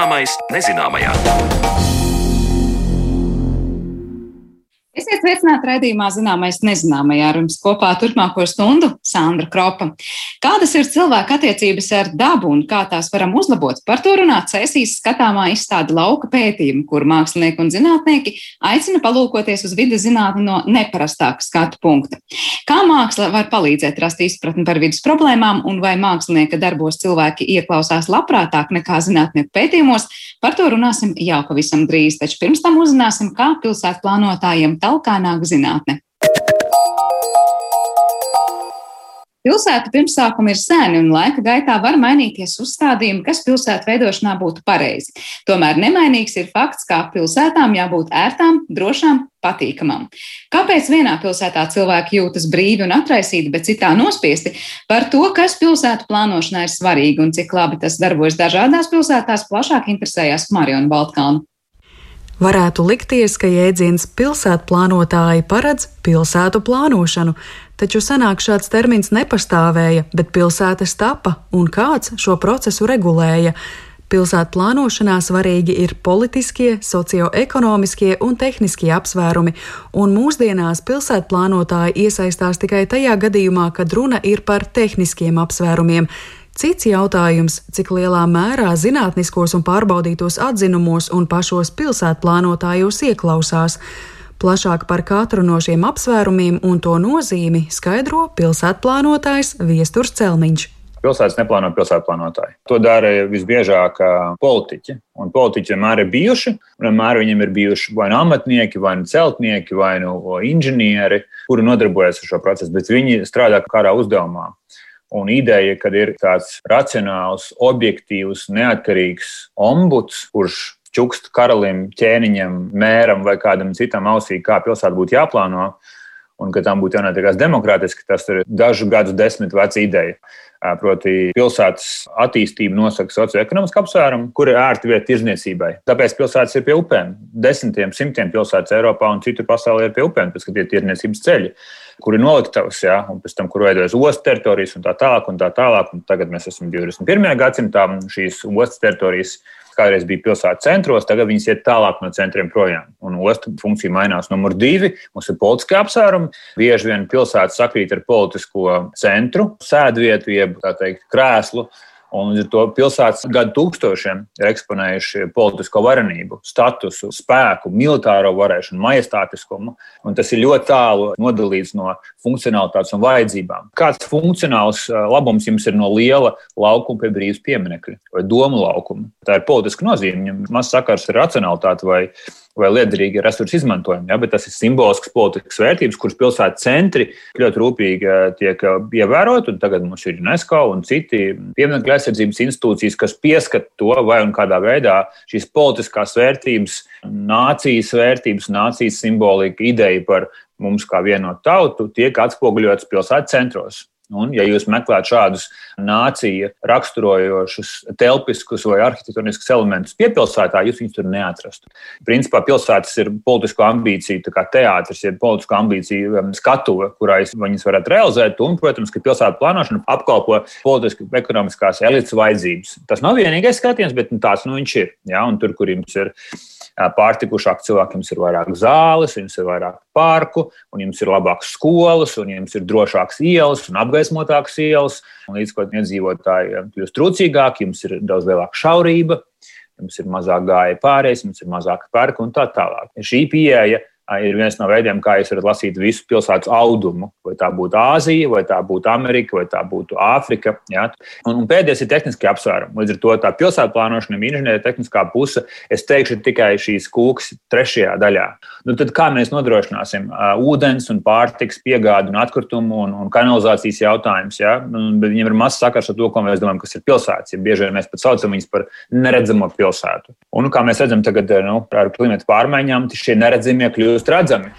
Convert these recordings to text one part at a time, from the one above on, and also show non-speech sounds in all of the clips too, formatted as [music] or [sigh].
Zināmais nezināmajā. Esiet sveicināti raidījumā Zināmais nezināmajā ar jums kopā turpmāko stundu Sandra Kropa. Kādas ir cilvēka attiecības ar dabu un kā tās varam uzlabot? Par to runāt sesijas skatāmā izstāde lauka pētījuma, kur mākslinieki un zinātnieki aicina palūkoties uz vidas zinātni no neparastāka skatu punkta. Kā māksla var palīdzēt rast izpratni par vidas problēmām un vai mākslinieka darbos cilvēki ieklausās labprātāk nekā zinātnieku pētījumos, par to runāsim jau pavisam drīz, taču pirms tam uzzināsim, kā pilsētu plānotājiem talkā nāk zinātne. Pilsētu pirmsākumi ir seni, un laika gaitā var mainīties uzstādījumi, kas pilsētu veidošanā būtu pareizi. Tomēr nemainīgs ir fakts, ka pilsētām jābūt ērtām, drošām, patīkamām. Kāpēc vienā pilsētā cilvēki jūtas brīvi un atraisīti, bet citā nospiesti? Par to, kas pilsētu plānošanā ir svarīgi un cik labi tas darbojas dažādās pilsētās, plašāk interesējās Mariona Baltkalna. Varētu likties, ka jēdziens pilsētplānotāji paredz pilsētu plānošanu, taču senāk šāds termins nepastāvēja, bet pilsētas tapa un kāds šo procesu regulēja. Pilsētu plānošanā svarīgi ir politiskie, socioekonomiskie un tehniskie apsvērumi, un mūsdienās pilsētu plānotāji iesaistās tikai tajā gadījumā, kad runa ir par tehniskiem apsvērumiem. Cits jautājums, cik lielā mērā zinātniskos un pārbaudītos atzinumos un pašos pilsētplānotājos ieklausās. Plašāk par katru no šiem apsvērumiem un to nozīmi skaidro pilsētplānotājs Viesturs Celmiņš. Pilsētas neplāno pilsētplānotāji. To dara visbiežāk politiķi. Un politiķi vienmēr ir bijuši. Vienmēr viņiem ir bijuši vai nu amatnieki, vai nu celtnieki, vai nu inženieri, kuri nodarbojas ar šo procesu, bet viņi strādā kādā uzdevumā. Un ideja, ka ir tāds racionāls, objektīvs, neatkarīgs ombuds, kurš čukst karalim, ķēniņam, mēram vai kādam citam ausī, kā pilsēta būtu jāplāno, un ka tam būtu jānotiekās demokrātiski, tas ir dažu gadu desmit veca ideja. Proti, pilsētas attīstība nosaka socioekonomisku apsvērumu, kur ir ērta vieta tirzniecībai. Tāpēc pilsētas ir pie upēm. Desmitiem, simtiem pilsētas Eiropā un citur pasaulē ir pie upēm, pēc tam ir tirzniecības ceļi, kur ir noliktavas, ja, un pēc tam, kur veidojas ostas teritorijas un tā tālāk. Un tā tālāk un tagad mēs esam 21. gadsimtā, šīs ostas teritorijas kādreiz bija pilsētas centros, tagad viņas iet tālāk no centriem projām. Un ostu funkcija mainās. Numur divi - mums ir politiskie apsvērumi. Bieži vien pilsēta sakrīt ar politisko centru, sēdvietu, jeb teikt, krēslu. Un līdz ar to pilsētas gadu tūkstošiem ir eksponējuši politisko varenību, statusu, spēku, militāro varēšanu, majestātiskumu. Un tas ir ļoti tālu nodalīts no funkcionalitātes un vajadzībām. Kāds funkcionāls labums jums ir no liela laukuma pie brīvas pieminekļa vai domu laukuma? Tā ir politiska nozīme. Viņam maz sakars ar racionalitāti vai vai liederīgi resursu izmantojumu, ja, bet tas ir simbolisks politisks vērtības, kuras pilsētas centri ļoti rūpīgi eh, tiek eh, ievērot. Tagad mums ir UNESCO un citi pieminiektu aizsardzības institūcijas, kas pieskat to vai un kādā veidā šīs politiskās vērtības, nācijas vērtības, nācijas simbolika, ideja par mums kā vienotu tautu tiek atspoguļotas pilsētas centros. Un, ja jūs meklējat šādus nāciju raksturojošus, telpiskus vai arhitektoniskus elementus piepilsētā, jūs viņus tur neatrastu. Principā pilsētas ir politisko ambīciju teātris, ir politisko ambīciju um, skatuve, kurā viņas varētu realizēt. Un, protams, ka pilsētu plānošana apkalpo politiski ekonomiskās elites vajadzības. Tas nav vienīgais skatiens, bet nu, tāds nu, viņš ir. Ja? Un tur, kur jums ir pārtikušāk cilvēkiem ir vairāk zāles, jums ir vairāk parku, un jums ir labākas skolas, un jums ir drošākas ielas un apgaismotākas ielas. Un līdz ko iedzīvotāji kļūst trūcīgāki, jums ir daudz lielāka šaurība, jums ir mazāk gāja pārējais, jums ir mazāk parka un tā tālāk. Šī pieeja ir viens no veidiem, kā jūs varat lasīt visu pilsētas audumu. Vai tā būtu Āzija, vai tā būtu Amerika, vai tā būtu Āfrika. Ja? Un, un pēdējais ir tehniskie apsvērumi. Līdz ar to tā pilsētu plānošana, inženieru tehniskā puse, es teikšu, ir tikai šīs kūks trešajā daļā. Nu, tad kā mēs nodrošināsim uh, ūdens un pārtiks piegādi un atkritumu un, un kanalizācijas jautājumus? Ja? Un, viņiem ir maz sakars ar to, ko mēs domājam, kas ir pilsētas. Ja bieži vien mēs pat saucam viņus par neredzamo pilsētu. Un, kā mēs redzam tagad nu, ar klimatu pārmaiņām, šie neredzamie kļūst kļūst redzami.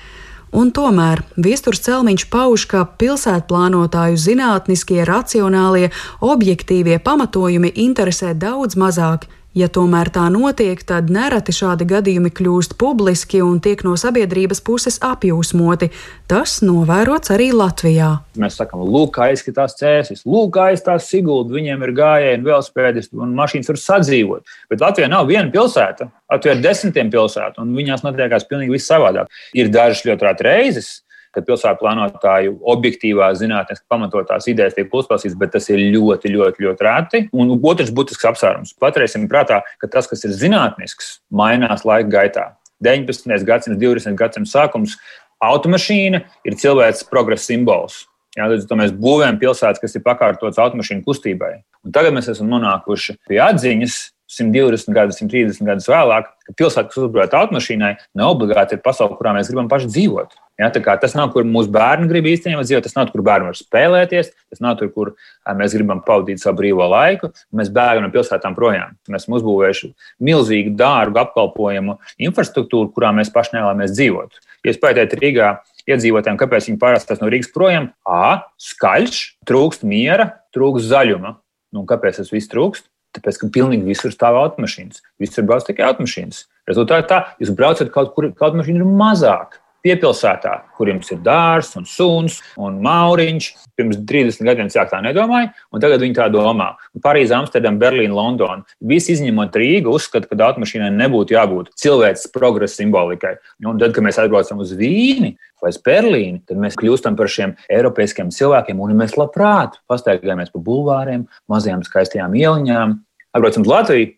Un tomēr Viestures Celmiņš pauž, ka pilsētplānotāju zinātniskie, racionālie, objektīvie pamatojumi interesē daudz mazāk Ja tomēr tā notiek, tad nereti šādi gadījumi kļūst publiski un tiek no sabiedrības puses apjūsmoti. Tas novērots arī Latvijā. Mēs sakām, lūk, kā izskatās cēsis, lūk, kā izskatās Sigulda, viņiem ir gājēji, velospēdisti un mašīnas var sadzīvot. Bet Latvijā nav viena pilsēta, Latvijā ir desmitiem pilsētu, un viņās notiekās pilnīgi viss savādāk. Ir dažas ļoti rātas reizes, kad pilsētu plānotāju objektīvā zinātniski pamatotās idejas tiek uzklausītas, bet tas ir ļoti, ļoti, ļoti reti. Un otrs būtisks apsvērums. Paturēsim prātā, ka tas, kas ir zinātnisks, mainās laika gaitā. 19. gadsimta, 20. gadsimta sākums automašīna ir cilvēks progresa simbols. Jā, līdz to mēs būvējam pilsētas, kas ir pakārtotas automašīnu kustībai. Un tagad mēs esam nonākuši pie atziņas, 120 gadus, 130 gadus vēlāk, ka pilsēta, kas uzbūvēta automašīnai, ne obligāti ir pasaule, kurā mēs gribam paši dzīvot. Ja, tas nav, kur mūsu bērni grib īstenībā dzīvot, tas nav, kur bērni var spēlēties, tas nav tur, kur mēs gribam pavadīt savu brīvo laiku. Mēs bēgam no pilsētām projām. Mēs esam uzbūvējuši milzīgu, dārgu apkalpojumu infrastruktūru, kurā mēs paši nevēlamies dzīvot. Ja jūs pētījat Rīgā iedzīvotājiem, kāpēc viņi pārstājas no Rīgas projām, A, skaļš, trūkst miera, trūkst zaļuma. Nu, kāpēc tas viss trūkst? Tāpēc, ka pilnīgi visur stāv automašīnas. Visur brauc tikai automašīnas. Rezultātā jūs braucat kaut kur, kaut mašīna ir mazāk piepilsētā, kur jums ir dārsts un suns un mauriņš. Pirms 30 gadiem cilvēki tā nedomāja, un tagad viņi tā domā. Parīzē, Amsterdama, Berlīna, Londona. Visi izņemot Rīgu, uzskata, ka automašīnai nebūtu jābūt cilvēces progresa simbolikai. Un tad, kad mēs atbraucam uz Vīni vai Berlīni, tad mēs kļūstam par šiem eiropeiskiem cilvēkiem, un mēs labprāt pastaigājamies pa bulvāriem, mazajām skaistajām ieliņām. Atbraucam uz Latviju,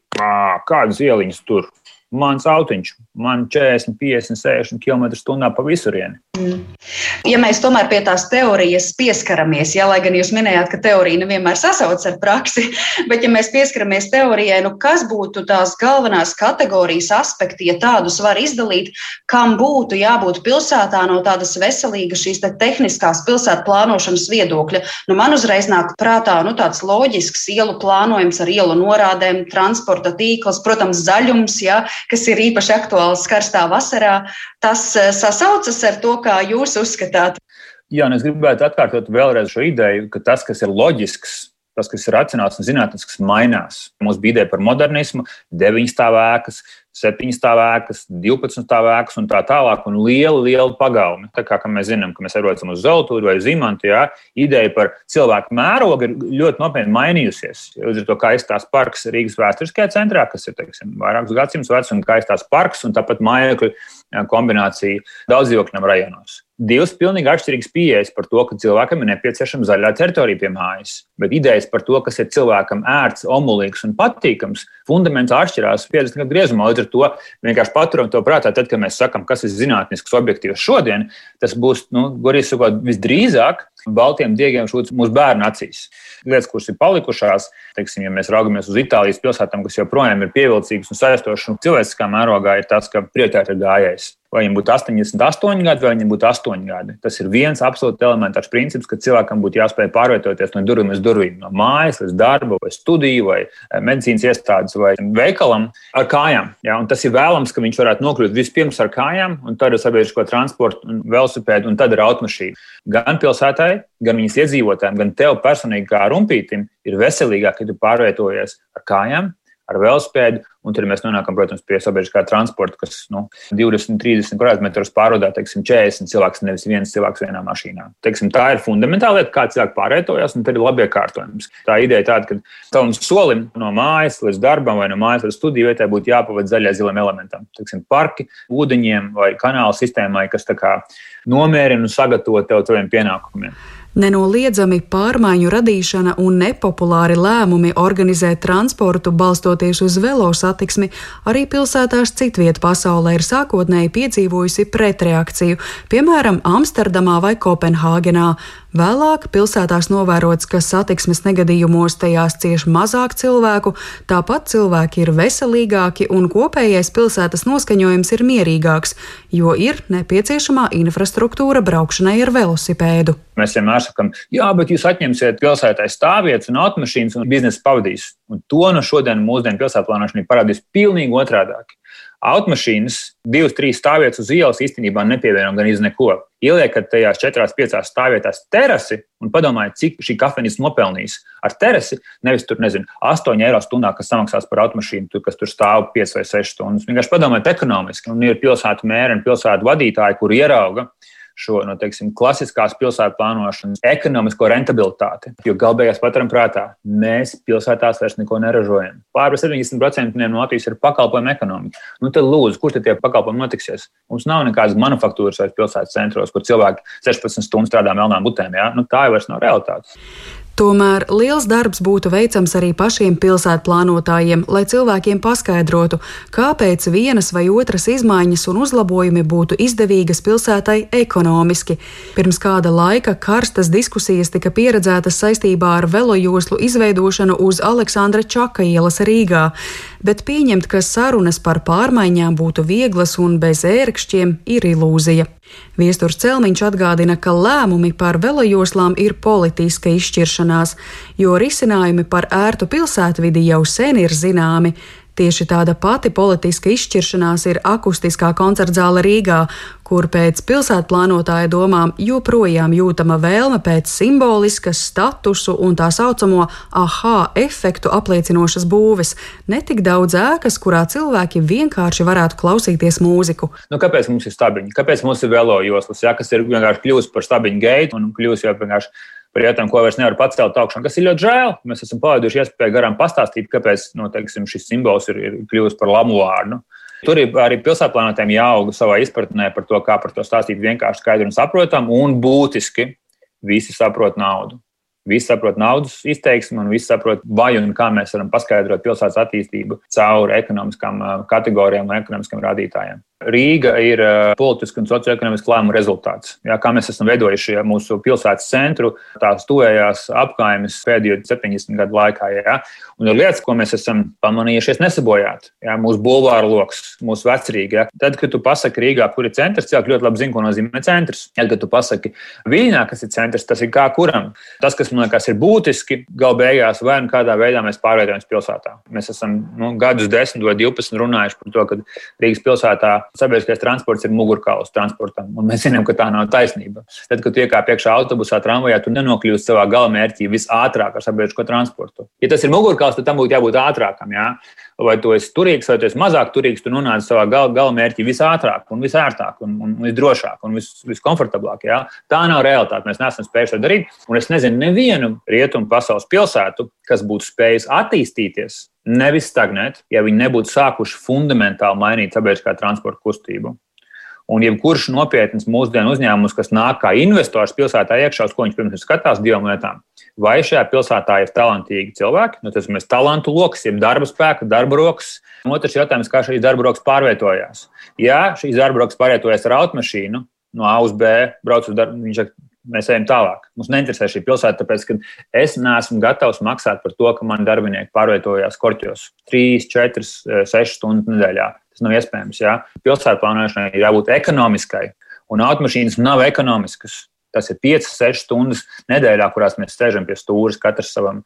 kādas ieliņas tur mans autiņš, man 40, 50, 60 km/h pa visurieni. Mm. Ja mēs tomēr pie tās teorijas pieskaramies, ja, lai gan jūs minējāt, ka teorija nevienmēr sasaucas ar praksi, [laughs] bet ja mēs pieskaramies teorijai, nu kas būtu tās galvenās kategorijas aspekti, ja tādus var izdalīt, kam būtu jābūt pilsētā no tādas veselīgas šīs te tehniskās pilsētu plānošanas viedokļa? Nu, man uzreiz nāk prātā nu, tāds loģisks ielu plānojums ar ielu norādēm, transporta tīkls, protams, zaļums, ja, kas ir īpaši aktuāls karstā vasarā, tas eh, sasaucas ar to, kā jūs uzskatāt. Jā, un es gribētu atkārtot vēlreiz šo ideju, ka tas, kas ir loģisks, tas, kas ir racionāls un zinātnisks, mainās. Mums bija ideja par modernismu, deviņas stāvēkas, 7 stāvēkas, 12 stāvēkas un tā tālāk, un liela, liela pagalma. Tā kā mēs zinām, ka mēs atrodamies uz Zeltūra vai Zimantu, jā, ideja par cilvēku mērogu ir ļoti nopietni mainījusies. Ar to, kā izstāsta parks Rīgas vēsturiskajā centrā, kas ir teiksim, vairākus gadsimtus vecs, un kā izstāsta parks un tāpat mājokļu kombinācija daudz dzīvokļiem rajonos divas pilnīgi atšķirīgas pieejas par to, ka cilvēkam ir nepieciešama zaļā teritorija pie mājas. Bet idejas par to, kas ir cilvēkam ērts, omulīgs un patīkams, fundamentāli atšķirās 50 gadu griezumā. Līdz ar to vienkārši paturam to prātā, tad, kad mēs sakām, kas ir zinātnisks objektīvs šodien, tas būs, nu, gurīgi sakot, visdrīzāk baltiem diegiem šūts mūsu bērnu acīs. Lietas, kuras ir palikušās, teiksim, ja mēs raugamies uz Itālijas pilsētām, kas joprojām ir pievilcīgas un saistošas, un cilvēciskā mērogā ir tas, ka prioritāte ir gājējs vai viņam būtu 88 gadi, vai viņam būtu 8 gadi. Tas ir viens absolūti elementārs princips, ka cilvēkam būtu jāspēj pārvietoties no durvīm līdz durvīm, no mājas līdz darba, vai studiju, vai eh, medicīnas iestādes, vai veikalam ar kājām. Ja? Un tas ir vēlams, ka viņš varētu nokļūt vispirms ar kājām, un tad ar sabiedrisko transportu, un velosipēdu, un tad ar automašīnu. Gan pilsētai, gan viņas iedzīvotājiem, gan tev personīgi kā rumpītim ir veselīgāk, ja tu pārvietojies ar kājām, ar velospēdu, un tad mēs nonākam, protams, pie sabiedriskā transporta, kas nu, 20, 30 km pārvadā teiksim, 40 cilvēks, nevis viens cilvēks vienā mašīnā. Teiksim, tā ir fundamentāla lieta, kā cilvēki pārvietojas, un tad ir labi iekārtojums. Tā ideja tāda, ka tavam solim no mājas līdz darbam vai no mājas līdz studiju vietai būtu jāpavada zaļai zilam elementam. Teiksim, parki, ūdeņiem vai kanāla sistēmai, kas nomierina un sagatavo tev taviem pienākumiem. Nenoliedzami pārmaiņu radīšana un nepopulāri lēmumi organizēt transportu balstoties uz velosatiksmi arī pilsētās citviet pasaulē ir sākotnēji piedzīvojusi pretreakciju, piemēram, Amsterdamā vai Kopenhāgenā. Vēlāk pilsētās novērots, ka satiksmes negadījumos tajās cieš mazāk cilvēku, tāpat cilvēki ir veselīgāki un kopējais pilsētas noskaņojums ir mierīgāks, jo ir nepieciešamā infrastruktūra braukšanai ar velosipēdu. Mēs vienmēr sakām, jā, bet jūs atņemsiet pilsētai stāvvietas un automašīnas un biznesa pavadīs. Un to no šodien mūsdienu pilsētplānošanai parādīs pilnīgi otrādāk automašīnas, divas, trīs stāvvietas uz ielas īstenībā nepievienojam gan iz neko. Ieliekat tajās četrās, piecās stāvvietās terasi un padomājiet, cik šī kafejnīca nopelnīs ar terasi. Nevis tur, nezinu, 8 eiro stundā, kas samaksās par automašīnu, tur, kas tur stāv 5 vai 6 stundas. Vienkārši padomājiet ekonomiski. Un ir pilsētu mēri un pilsētu vadītāji, kur ierauga šo no, teiksim, klasiskās pilsētu plānošanas ekonomisko rentabilitāti. Jo galvenais paturam prātā, mēs pilsētās vairs neko neražojam. Pār 70% no Latvijas ir pakalpojumu ekonomika. Nu, tad lūdzu, kur tad tie pakalpojumi notiksies? Mums nav nekādas manufaktūras vai pilsētas centros, kur cilvēki 16 stundas strādā melnām butēm. Ja? Nu, tā jau vairs nav realitāte. Tomēr liels darbs būtu veicams arī pašiem pilsētplānotājiem, lai cilvēkiem paskaidrotu, kāpēc vienas vai otras izmaiņas un uzlabojumi būtu izdevīgas pilsētai ekonomiski. Pirms kāda laika karstas diskusijas tika pieredzētas saistībā ar velojoslu izveidošanu uz Aleksandra Čaka ielas Rīgā, bet pieņemt, ka sarunas par pārmaiņām būtu vieglas un bez ērkšķiem, ir ilūzija. Viesturs Celmiņš atgādina, ka lēmumi par velojoslām ir politiska izšķiršanās, jo risinājumi par ērtu pilsētvidi jau sen ir zināmi, Tieši tāda pati politiska izšķiršanās ir akustiskā koncertzāle Rīgā, kur pēc pilsētplānotāja domām joprojām jūtama vēlme pēc simboliskas statusu un tā saucamo aha efektu apliecinošas būves, ne tik daudz ēkas, kurā cilvēki vienkārši varētu klausīties mūziku. Nu, kāpēc mums ir stabiņi? Kāpēc mums ir velojoslas, ja, kas ir vienkārši kļuvusi par stabiņu geitu un kļuvusi jau vienkārši par jautājumu, ko vairs nevar pacelt augšā, kas ir ļoti žēl. Mēs esam palaiduši iespēju garām pastāstīt, kāpēc nu, teiksim, šis simbols ir, ir kļuvis par lamu vārdu. Tur ir arī pilsētplānotēm jāauga savā izpratnē par to, kā par to stāstīt vienkārši, skaidri un saprotam, un būtiski visi saprot naudu. Visi saprot naudas izteiksmi, un visi saprot, vai un kā mēs varam paskaidrot pilsētas attīstību caur ekonomiskām kategorijām un ekonomiskiem rādītājiem. Rīga ir politiska un socioekonomiska lēmuma rezultāts. Jā, kā mēs esam veidojuši mūsu pilsētas centru, tās tuvējās apgājumas pēdējo 70 gadu laikā. Jā. Un ir lietas, ko mēs esam pamanījušies nesabojāt. Jā, mūsu bulvāra lokus, mūsu vecrīga. Tad, kad tu pasaki Rīgā, kur ir centrs, cilvēki ļoti labi zina, ko nozīmē centrs. Tad, kad tu pasaki Viļņā, kas ir centrs, tas ir kā kuram. Tas, kas man liekas ir būtiski, gal beigās vai nu kādā veidā mēs pārveidojamies pilsētā. Mēs esam nu, gadus 10 vai 12 runājuši par to, ka Rīgas pilsētā sabiedriskais transports ir mugurkauls transportam. Un mēs zinām, ka tā nav taisnība. Tad, kad iekāp iekšā autobusā, tramvajā, tu nenokļūsi savā galamērķī visātrāk ar sabiedrisko transportu. Ja tas ir mugurkauls, tad tam būtu jābūt ātrākam. Jā? Vai tu esi turīgs, vai tu esi mazāk turīgs, tu nonāc savā gal, galamērķī visātrāk, un visērtāk, un, un visdrošāk un vis, viskomfortablāk. Jā? Tā nav realitāte. Mēs neesam spējuši to darīt. Un es nezinu nevienu rietumu pasaules pilsētu, kas būtu spējis attīstīties nevis stagnēt, ja viņi nebūtu sākuši fundamentāli mainīt sabiedriskā transporta kustību. Un jebkurš nopietns mūsdienu uzņēmums, kas nāk kā investors pilsētā iekšā, uz ko viņš pirms skatās divām lietām. Vai šajā pilsētā ir talantīgi cilvēki, nu, tas ir talantu lokus, jeb darba spēka, darba rokas. Otrs jautājums, kā šīs darba rokas pārvietojās. Ja šīs darba rokas pārvietojas ar automašīnu no A uz B, brauc uz darbu, viņš mēs ejam tālāk. Mums neinteresē šī pilsēta, tāpēc, ka es neesmu gatavs maksāt par to, ka man darbinieki pārvietojās korķos 3, 4, 6 stundas nedēļā. Tas nav iespējams. Jā. Pilsētu plānošanai ir jābūt ekonomiskai, un automašīnas nav ekonomiskas. Tas ir 5, 6 stundas nedēļā, kurās mēs sēžam pie stūres, katrs savam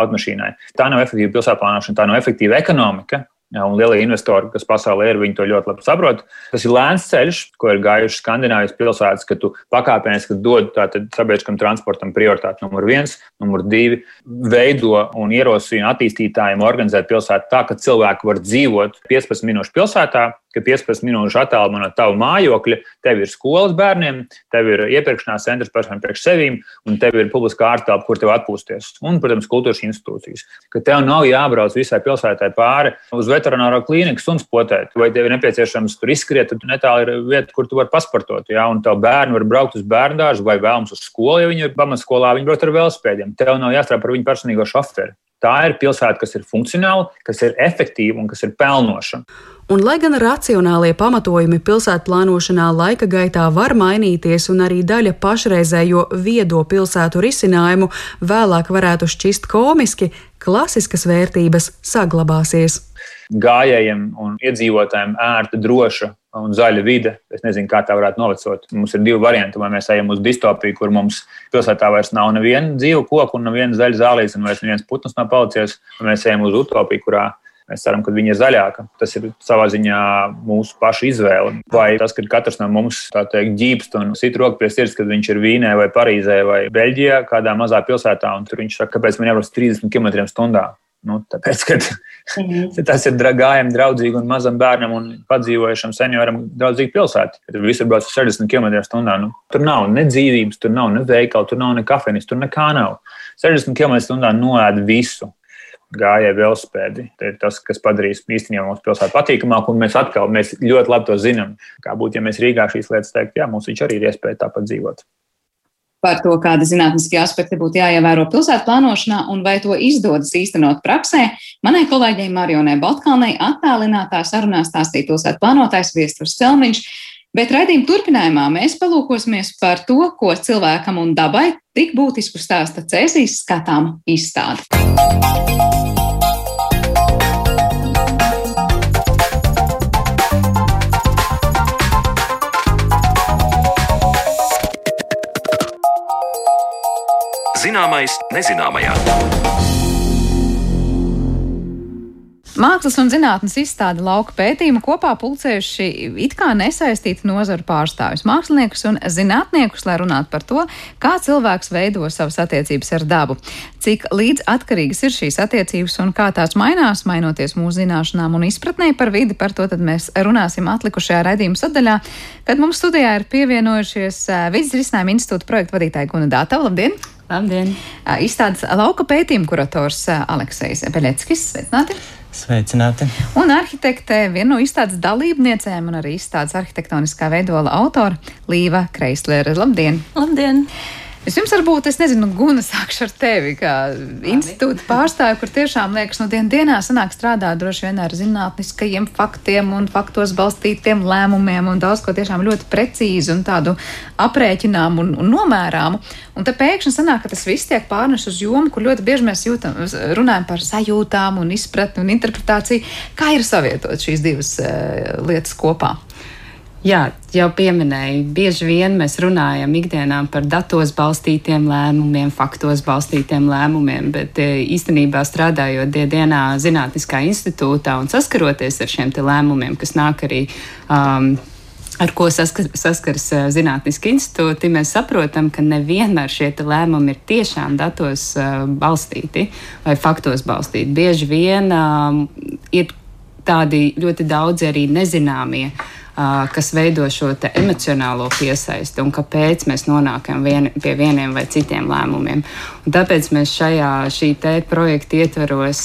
automašīnai. Tā nav efektīva pilsētu plānošana, tā nav efektīva ekonomika. Un lielie investori, kas pasaulē ir, viņi to ļoti labi saprot. Tas ir lēns ceļš, ko ir gājuši Skandinājijas pilsētas, ka tu pakāpeniski dod sabiedriskam transportam prioritāti numur viens, numur divi, veido un ierosina attīstītājiem organizēt pilsētu tā, ka cilvēki var dzīvot 15 minūšu pilsētā, ka 15 minūšu attālumā no tava mājokļa tev ir skolas bērniem, tev ir iepirkšanās centrs pašam priekš sevīm, un tev ir publiskā ārtelpa, kur tev atpūsties. Un, protams, kultūras institūcijas. Ka tev nav jābrauc visai pilsētai pāri uz veterināro klīniku suns potēt, vai tev ir nepieciešams tur izskriet, tad netālu ir vieta, kur tu vari pasportot. Ja? Un tev bērni var braukt uz bērnu dārzu vai vēlams uz skolu, ja viņi ir pamatskolā, viņi brauc ar velospēdiem. Tev nav jāstrādā par viņu personīgo šoferi. Tā ir pilsēta, kas ir funkcionāla, kas ir efektīva un kas ir pelnoša. Un, lai gan racionālie pamatojumi pilsētu plānošanā laika gaitā var mainīties, un arī daļa pašreizējo viedo pilsētu risinājumu vēlāk varētu šķist komiski, klasiskas vērtības saglabāsies. Gājējiem un iedzīvotājiem ērta, droša un zaļa vide. Es nezinu, kā tā varētu novecot. Mums ir divi varianti. Vai mēs ejam uz distopiju, kur mums pilsētā vairs nav neviena dzīva koka un neviena zaļa zālīte, un vairs neviens putns nav palicis, vai mēs ejam uz utopiju, kurā Mēs ceram, ka viņa ir zaļāka. Tas ir savā ziņā mūsu pašu izvēle. Vai tas, ka katrs no mums teikt, ģīpst un sit roku pie sirds, kad viņš ir Vīnē vai Parīzē vai Beļģijā, kādā mazā pilsētā, un tur viņš saka, kāpēc man jābrauc 30 km/h. Nu, tāpēc, ka mhm. [laughs] tas ir gājējiem draudzīgi un mazam bērnam un padzīvojušam senioram draudzīgi pilsēta. Tur visur brauc 60 km/h. Nu, tur nav ne dzīvības, tur nav ne veikala, tur nav ne kafejnīcas, tur nekā nav. 60 km/h noēd visu gājēju velospēdi. Tas ir tas, kas padarīs īstenībā mūsu pilsētu patīkamāku, un mēs atkal mēs ļoti labi to zinām. Kā būtu, ja mēs Rīgā šīs lietas teiktu, jā, mums viņš arī ir iespēja tāpat dzīvot. Par to, kāda zinātniskie aspekti būtu jāievēro pilsētu plānošanā un vai to izdodas īstenot praksē, manai kolēģei Marionai Baltkalnei attālinātā sarunā stāstīja pilsētu plānotājs Viesturs Celmiņš. Bet raidījuma turpinājumā mēs palūkosimies par to, ko cilvēkam un dabai tik būtisku stāsta Cēsīs skatām izstāde. Zināmais nezināmajā. Mākslas un zinātnes izstāde lauka pētījumu kopā pulcējuši it kā nesaistīti nozaru pārstāvjus, māksliniekus un zinātniekus, lai runātu par to, kā cilvēks veido savas attiecības ar dabu, cik līdz atkarīgas ir šīs attiecības un kā tās mainās, mainoties mūsu zināšanām un izpratnē par vidi. Par to mēs runāsim atlikušajā raidījuma sadaļā, kad mums studijā ir pievienojušies Vidzes risinājuma institūta projekta vadītāja Guna Dātava. Labdien! Labdien! Izstādes lauka pētījuma kurators Aleksejs Beļeckis. Sveicināti! Sveicināti! Un arhitekte, viena no izstādes dalībniecēm un arī izstādes arhitektoniskā veidola autora Līva Kreislere. Labdien! Labdien! Es jums varbūt, es nezinu, Guna, sākšu ar tevi, kā Labi. institūta pārstāvi, kur tiešām liekas, no dienas dienā sanāk strādāt droši vien ar zinātniskajiem faktiem un faktos balstītiem lēmumiem un daudz ko tiešām ļoti precīzi un tādu aprēķinām un, un nomērāmu. Un te pēkšņi sanāk, ka tas viss tiek pārnes uz jomu, kur ļoti bieži mēs jūtam, runājam par sajūtām un izpratni un interpretāciju. Kā ir savietot šīs divas uh, lietas kopā? Jā, jau pieminēju, bieži vien mēs runājam ikdienā par datos balstītiem lēmumiem, faktos balstītiem lēmumiem, bet e, īstenībā strādājot dienā Zinātniskā institūtā un saskaroties ar šiem lēmumiem, kas nāk arī. Um, Ar ko saskar, saskars uh, zinātniski institūti, mēs saprotam, ka nevienmēr šie lēmumi ir tiešām datos uh, balstīti vai faktos balstīti. Bieži vien um, ir tādi ļoti daudzi arī nezināmie kas veido šo emocionālo piesaisti un kāpēc mēs nonākam vien, pie vieniem vai citiem lēmumiem. Un tāpēc mēs šajā šī projekta ietveros,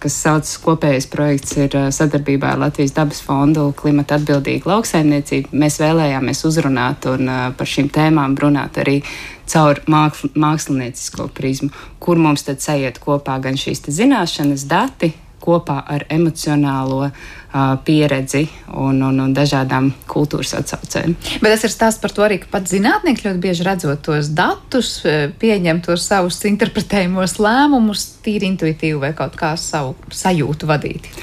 kas saucas kopējais projekts, ir sadarbībā ar Latvijas dabas fondu klimata atbildīgu lauksaimniecību. Mēs vēlējāmies uzrunāt un par šīm tēmām runāt arī caur māksliniecisko prizmu, kur mums tad sajiet kopā gan šīs zināšanas, dati, kopā ar emocionālo uh, pieredzi un, un, un dažādām kultūras atsaucēm. Bet tas ir stāsts par to arī, ka pat zinātnieki ļoti bieži redzot tos datus, pieņem tos savus interpretējumos lēmumus, tīri intuitīvi vai kaut kā savu sajūtu vadīti.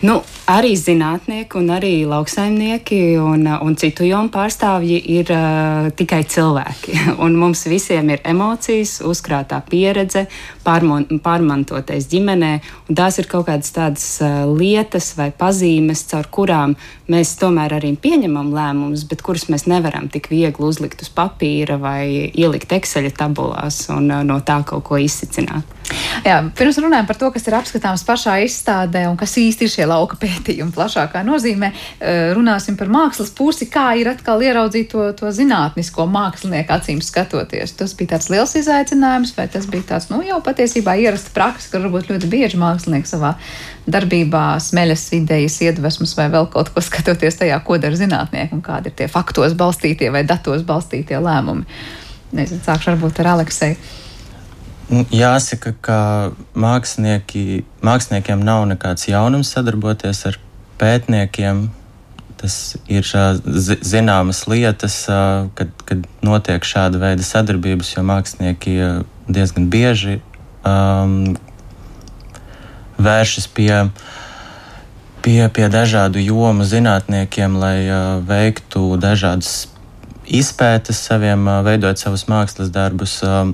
Nu, arī zinātnieki, un arī lauksaimnieki un, un citu jomu pārstāvji ir uh, tikai cilvēki. [laughs] Un mums visiem ir emocijas, uzkrātā pieredze, pārmon, pārmantotais ģimenē, tās ir kaut kādas tādas uh, lietas vai pazīmes, caur kurām mēs tomēr arī pieņemam lēmumus, bet kurus mēs nevaram tik viegli uzlikt uz papīra vai ielikt Excel tabulās un uh, no tā kaut ko izsicināt. Jā, pirms runājam par to, kas ir apskatāms pašā izstādē un kas īsti ir šie lauka pētījumi plašākā nozīmē, eh, runāsim par mākslas pusi, kā ir atkal ieraudzīt to, to zinātnisko mākslinieku acīm skatoties. Tas bija tāds liels izaicinājums, vai tas bija tāds, nu, jau patiesībā ierasta praksa, ka varbūt ļoti bieži mākslinieki savā darbībā smeļas idejas, iedvesmas vai vēl kaut ko skatoties tajā, ko dara zinātnieki un kādi ir tie faktos balstītie vai datos balstītie lēmumi. Nezinu, sākšu varbūt ar Aleksēju. Nu, jāsaka, ka māksliniekiem nav nekāds jaunums sadarboties ar pētniekiem. Tas ir zināmas lietas, kad, kad notiek šāda veida sadarbības, jo mākslinieki diezgan bieži um, vēršas pie, pie, pie dažādu jomu zinātniekiem, lai uh, veiktu dažādas izpētes saviem, uh, veidot savus mākslas darbus. Uh,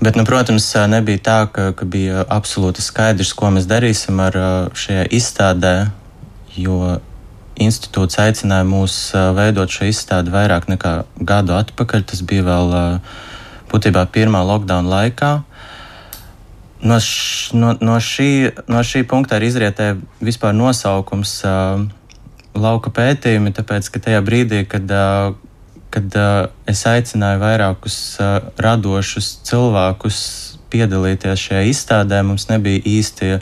Bet, nu, protams, nebija tā, ka, ka bija absolūti skaidrs, ko mēs darīsim ar šajā izstādē, jo institūts aicināja mūs veidot šo izstādi vairāk nekā gadu atpakaļ. Tas bija vēl būtībā pirmā lockdown laikā. No, š, no, no, šī, no šī punkta arī izrietēja vispār nosaukums uh, lauka pētījumi, tāpēc ka tajā brīdī, kad uh, kad uh, es aicināju vairākus uh, radošus cilvēkus piedalīties šajā izstādē, mums nebija īsti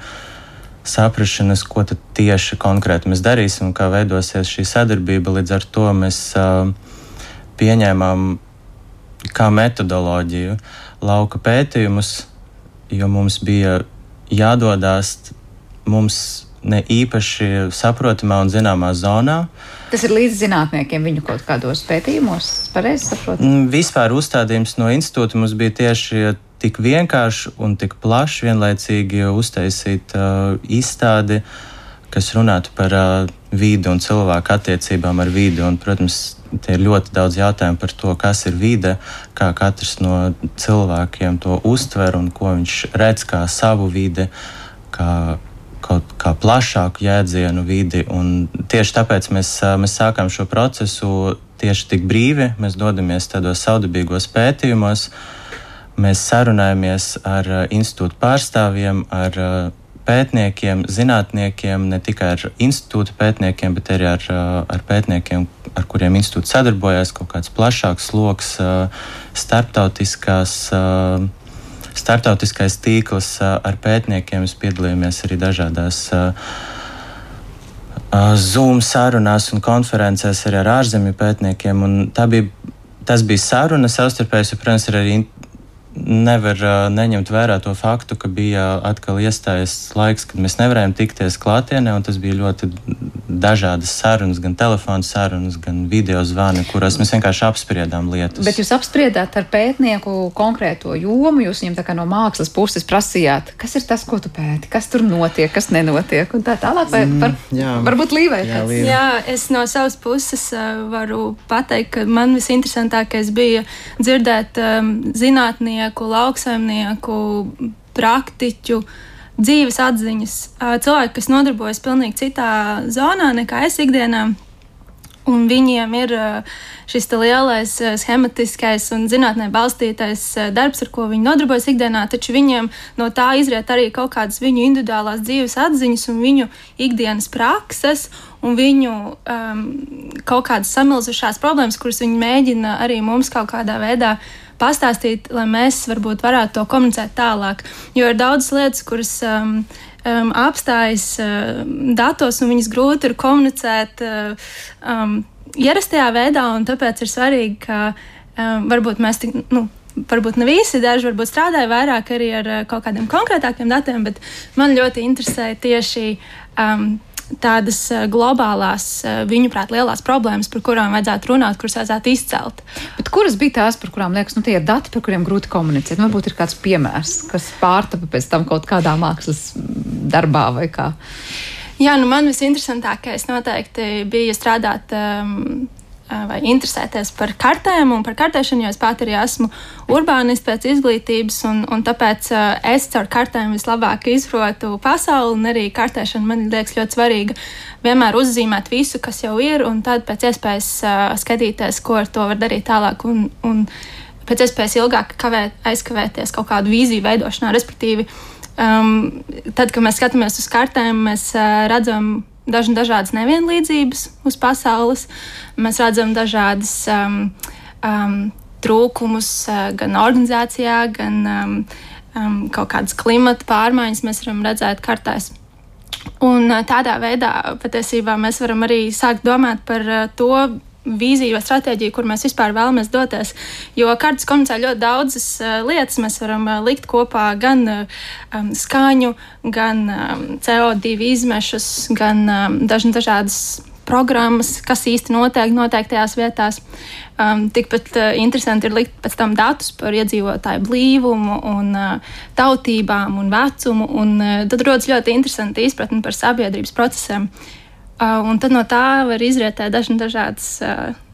saprašanas, ko tieši konkrēti mēs darīsim kā veidosies šī sadarbība. Līdz ar to mēs uh, pieņēmām kā metodoloģiju lauka pētījumus, jo mums bija jādodas mums ne īpaši saprotamā un zināmā zonā. Tas ir līdz zinātniekiem viņu kaut kādos pētījumos, pareizi saprotu? Mm, vispār uzstādījums no institūta mums bija tieši tik vienkārši un tik plaši vienlaicīgi uztaisīt uh, izstādi, kas runātu par uh, vidi un cilvēku attiecībām ar vidi. Un, protams, te ir ļoti daudz jautājumu par to, kas ir vide, kā katrs no cilvēkiem to uztver un ko viņš redz kā savu vidi. Kā kaut kā plašāku jēdzienu vidi. Tieši tāpēc mēs, mēs sākām šo procesu tieši tik brīvi. Mēs dodamies tādos saudabīgos pētījumos, mēs sarunājamies ar institūtu pārstāvjiem, ar pētniekiem, zinātniekiem, ne tikai ar institūta pētniekiem, bet arī ar, ar pētniekiem, ar kuriem institūts sadarbojas, kaut kāds plašāks lokus, starptautiskās startautiskais tīkls ar pētniekiem. Mēs piedalījāmies arī dažādās Zoom sarunās un konferencēs arī ar ārzemju pētniekiem. Bija, tas bija saruna savstarpēji, protams, ir arī nevar uh, neņemt vērā to faktu, ka bija atkal iestājies laiks, kad mēs nevarējām tikties klātienē, un tas bija ļoti dažādas sarunas, gan telefona sarunas, gan video zvani, kurās mēs vienkārši apspriedām lietas. Bet jūs apspriedāt ar pētnieku konkrēto jomu, jūs viņam tā kā no mākslas puses prasījāt, kas ir tas, ko tu pēti, kas tur notiek, kas nenotiek, un tā tālāk, vai par, mm, varbūt līvai. Jā, jā, es no savas puses uh, varu pateikt, ka man visinteresantākais bija dzirdēt um, zinātnieku zemnieku, lauksaimnieku, praktiķu dzīves atziņas. Cilvēki, kas nodarbojas pilnīgi citā zonā nekā es ikdienā, un viņiem ir šis lielais, schematiskais un zinātnē balstītais darbs, ar ko viņi nodarbojas ikdienā, taču viņiem no tā izriet arī kaut kādas viņu individuālās dzīves atziņas un viņu ikdienas prakses. Un viņu um, kaut kādas samilzušās problēmas, kuras viņi mēģina arī mums kaut kādā veidā uh, pastāstīt, lai mēs varbūt varētu to komunicēt tālāk. Jo ir daudz lietas, kuras um, um, apstājas uh, datos, un viņas grūti ir komunicēt uh, um, ierastajā veidā, un tāpēc ir svarīgi, ka um, varbūt mēs tik. Nu, Varbūt ne visi, daži varbūt strādāja vairāk arī ar uh, kaut kādiem konkrētākiem datiem, bet man ļoti interesē tieši um, tādas eh, globālās, eh, viņuprāt, lielās problēmas, par kurām vajadzētu runāt, kuras vajadzētu izcelt. Bet kuras bija tās, par kurām liekas, nu, tie ir dati, par kuriem grūti komunicēt? Nu, varbūt ir kāds piemērs, kas pārtapa pēc tam kaut kādā mākslas darbā vai kā. Jā, nu man visinteresantākais noteikti bija strādāt um, vai interesēties par kartēm un par kartēšanu, jo es pati arī esmu urbānists pēc izglītības, un, un tāpēc es caur kartēm vislabāk izprotu pasauli, un arī kartēšana man liekas ļoti svarīga. Vienmēr uzzīmēt visu, kas jau ir, un tad pēc iespējas skatīties, ko ar to var darīt tālāk. Un, un pēc iespējas ilgāk kavēt, aizkavēties kaut kādu vīziju veidošanā, respektīvi. Um, tad, kad mēs skatāmies uz kartēm, mēs uh, redzam daž, dažādas nevienlīdzības uz pasaules. Mēs redzam dažādas um, um, trūkumus uh, gan organizācijā, gan um, um, kaut kādas klimata pārmaiņas mēs varam redzēt kartēs. Un uh, tādā veidā patiesībā mēs varam arī sākt domāt par uh, to, vīziju vai stratēģiju, kur mēs vispār vēlamies doties. Jo kartes komunicē ļoti daudzas uh, lietas. Mēs varam uh, likt kopā gan uh, um, skaņu, gan um, CO2 izmešus, gan um, dažna, dažādas programmas, kas īsti notiek noteiktajās vietās. Um, tikpat uh, interesanti ir likt pēc tam datus par iedzīvotāju blīvumu, un, uh, tautībām un vecumu. Un, uh, tad rodas ļoti interesanti izpratne par sabiedrības procesiem. Uh, un tad no tā var izrietēt dažna dažādas. Uh,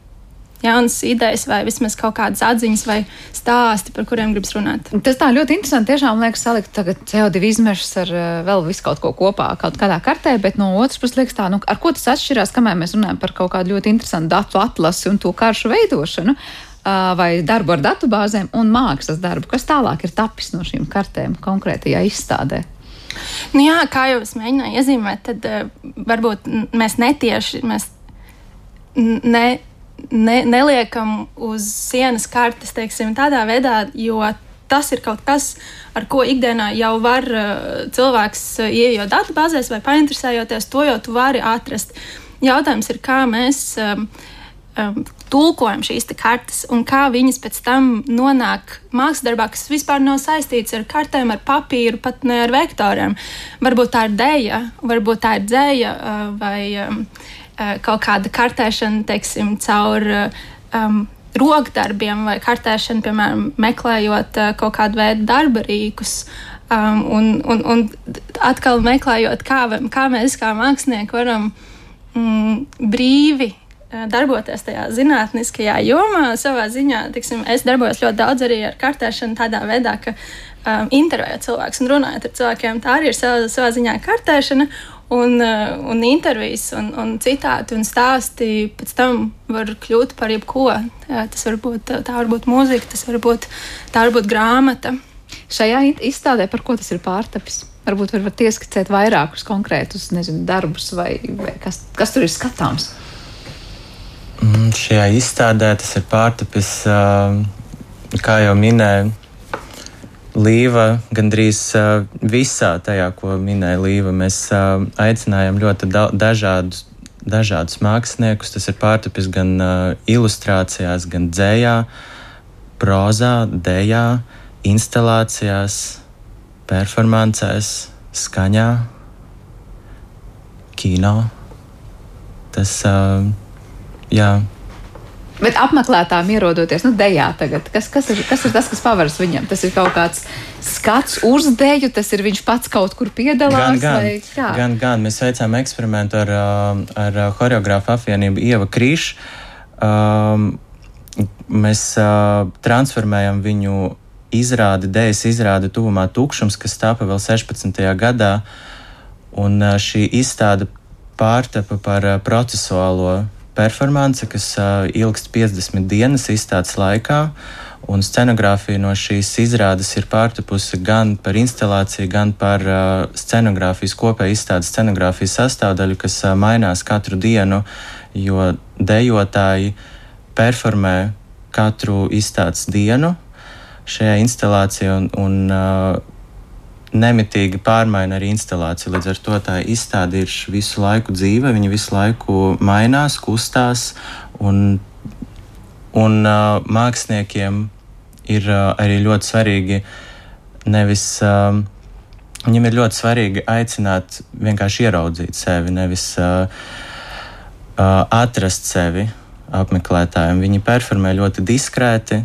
jaunas idejas vai vismaz kaut kādas atziņas vai stāsti, par kuriem gribas runāt. Tas tā ļoti interesanti. Tiešām liekas, salikt tagad CO2 izmešus ar uh, vēl visu kaut ko kopā, kaut kādā kartē, bet no otras puses liekas tā, nu, ar ko tas atšķirās, kamēr mēs runājam par kaut kādu ļoti interesantu datu atlasi un to karšu veidošanu. Uh, vai darbu ar datubāzēm un mākslas darbu, kas tālāk ir tapis no šīm kartēm konkrētajā izstādē. Nu jā, kā jau es mēģināju iezīmēt, tad uh, varbūt mēs netieši mēs ne, ne, neliekam uz sienas kartes teiksim, tādā veidā, jo tas ir kaut kas, ar ko ikdienā jau var uh, cilvēks uh, ienākt datubāzēs vai painteresējoties, to jau tu vari atrast. Jautājums ir, kā mēs. Um, um, tulkojam šīs kartes un kā viņas pēc tam nonāk mākslas darbā, kas vispār nav saistīts ar kartēm, ar papīru, pat ne ar vektoriem. Varbūt tā ir dēļa, varbūt tā ir dzēja uh, vai um, uh, kaut kāda kartēšana, teiksim, caur um, rokdarbiem vai kartēšana, piemēram, meklējot uh, kaut kādu veidu darba rīkus. Um, un, un, un atkal meklējot, kā, kā mēs kā mākslinieki varam mm, brīvi Eh, darboties tajā zinātniskajā jomā. Savā ziņā, tiksim, es darbojos ļoti daudz arī ar kartēšanu, tādā veidā, ka um, intervējot cilvēkus un runājot ar cilvēkiem. Tā arī ir savā, savā ziņā kartēšana. Un, uh, un intervijas, un, un citāti un stāsti pēc tam var kļūt par jebko. Jā, tas var būt, tā var būt mūzika, tas var būt, tā var būt grāmata. Šajā izstādē par ko tas ir pārtapis? Varbūt varat ieskicēt vairākus konkrētus nezinu, darbus, vai, vai kas, kas tur ir skatāms. Mm, šajā izstādē tas ir pārtapis, kā jau minēju, Līva gandrīz visā tajā, ko minēja Līva. Mēs aicinājām ļoti dažādus, dažādus māksliniekus. Tas ir pārtapis gan ilustrācijās, gan dzējā, prozā, dējā, instalācijās, performancēs, skaņā, kino. Tas uh, Jā. Bet apmeklētājiem ierodoties, nu, dejā tagad, kas, kas, ir, kas ir tas, kas pavaras viņam? Tas ir kaut kāds skats uz deju, tas ir viņš pats kaut kur piedalās. Gan, gan, gan, gan. mēs veicām eksperimentu ar, ar choreogrāfu apvienību Ieva Krīšu. Um, mēs uh, transformējam viņu izrādi, dēļas izrādi tuvumā tukšums, kas tapa vēl 16. gadā. Un uh, šī izstāde pārtapa par uh, procesuālo performance, kas ilgst 50 dienas izstādes laikā. Un scenogrāfija no šīs izrādes ir pārtapusi gan par instalāciju, gan par uh, scenogrāfijas kopēju izstādes scenogrāfijas sastāvdaļu, kas uh, mainās katru dienu, jo dejotāji performē katru izstādes dienu šajā instalācijā. Un, un, uh, nemitīgi pārmaina arī instalāciju. Līdz ar to tā izstāde ir visu laiku dzīve, viņa visu laiku mainās, kustās. Un, un uh, māksliniekiem ir uh, arī ļoti svarīgi nevis. Uh, Viņam ir ļoti svarīgi aicināt vienkārši ieraudzīt sevi, nevis uh, uh, atrast sevi apmeklētājiem. Viņi performē ļoti diskrēti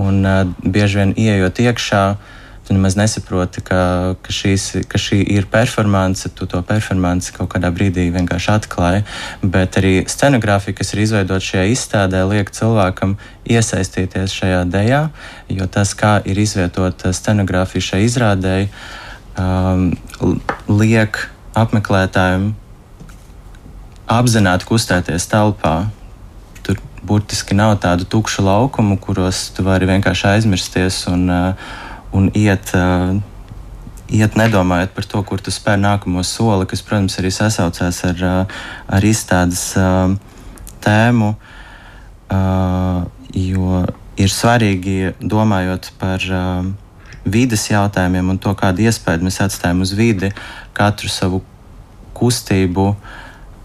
un uh, bieži vien ieejot iekšā, uh, tu nemaz nesaproti, ka, ka, šīs, ka šī ir performance, tu to performanci kaut kādā brīdī vienkārši atklāji. Bet arī scenogrāfija, kas ir izveidota šajā izstādē, liek cilvēkam iesaistīties šajā dejā, jo tas, kā ir izvietota scenogrāfija šai izrādēji, um, liek apmeklētājiem apzināti kustēties telpā. Tur burtiski nav tādu tukšu laukumu, kuros tu vari vienkārši aizmirsties un uh, un iet, uh, iet nedomājot par to, kur tu spēr nākamo soli, kas, protams, arī sasaucās ar, ar izstādes tēmu. Jo ir svarīgi, domājot par vidas jautājumiem un to, kādu iespēju mēs atstājam uz vidi, katru savu kustību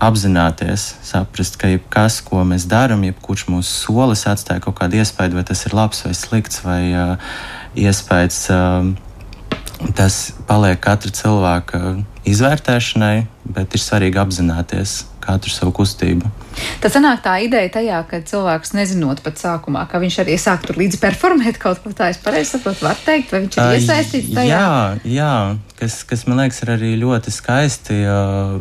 apzināties, saprast, ka jebkas, ko mēs darām, jebkurš mūsu solis atstāja kaut kādu iespēju, vai tas ir labs vai slikts, vai uh, iespējas. Um, tas paliek katra cilvēka izvērtēšanai, bet ir svarīgi apzināties katru savu kustību. Tas sanāk tā ideja tajā, ka cilvēks nezinot pat sākumā, ka viņš arī sāk tur līdzi performēt kaut ko tādu. Es pareizi saprotu, var teikt, vai viņš ir iesaistīts tajā? Jā, jā kas, kas man liekas ir arī ļoti skaisti uh,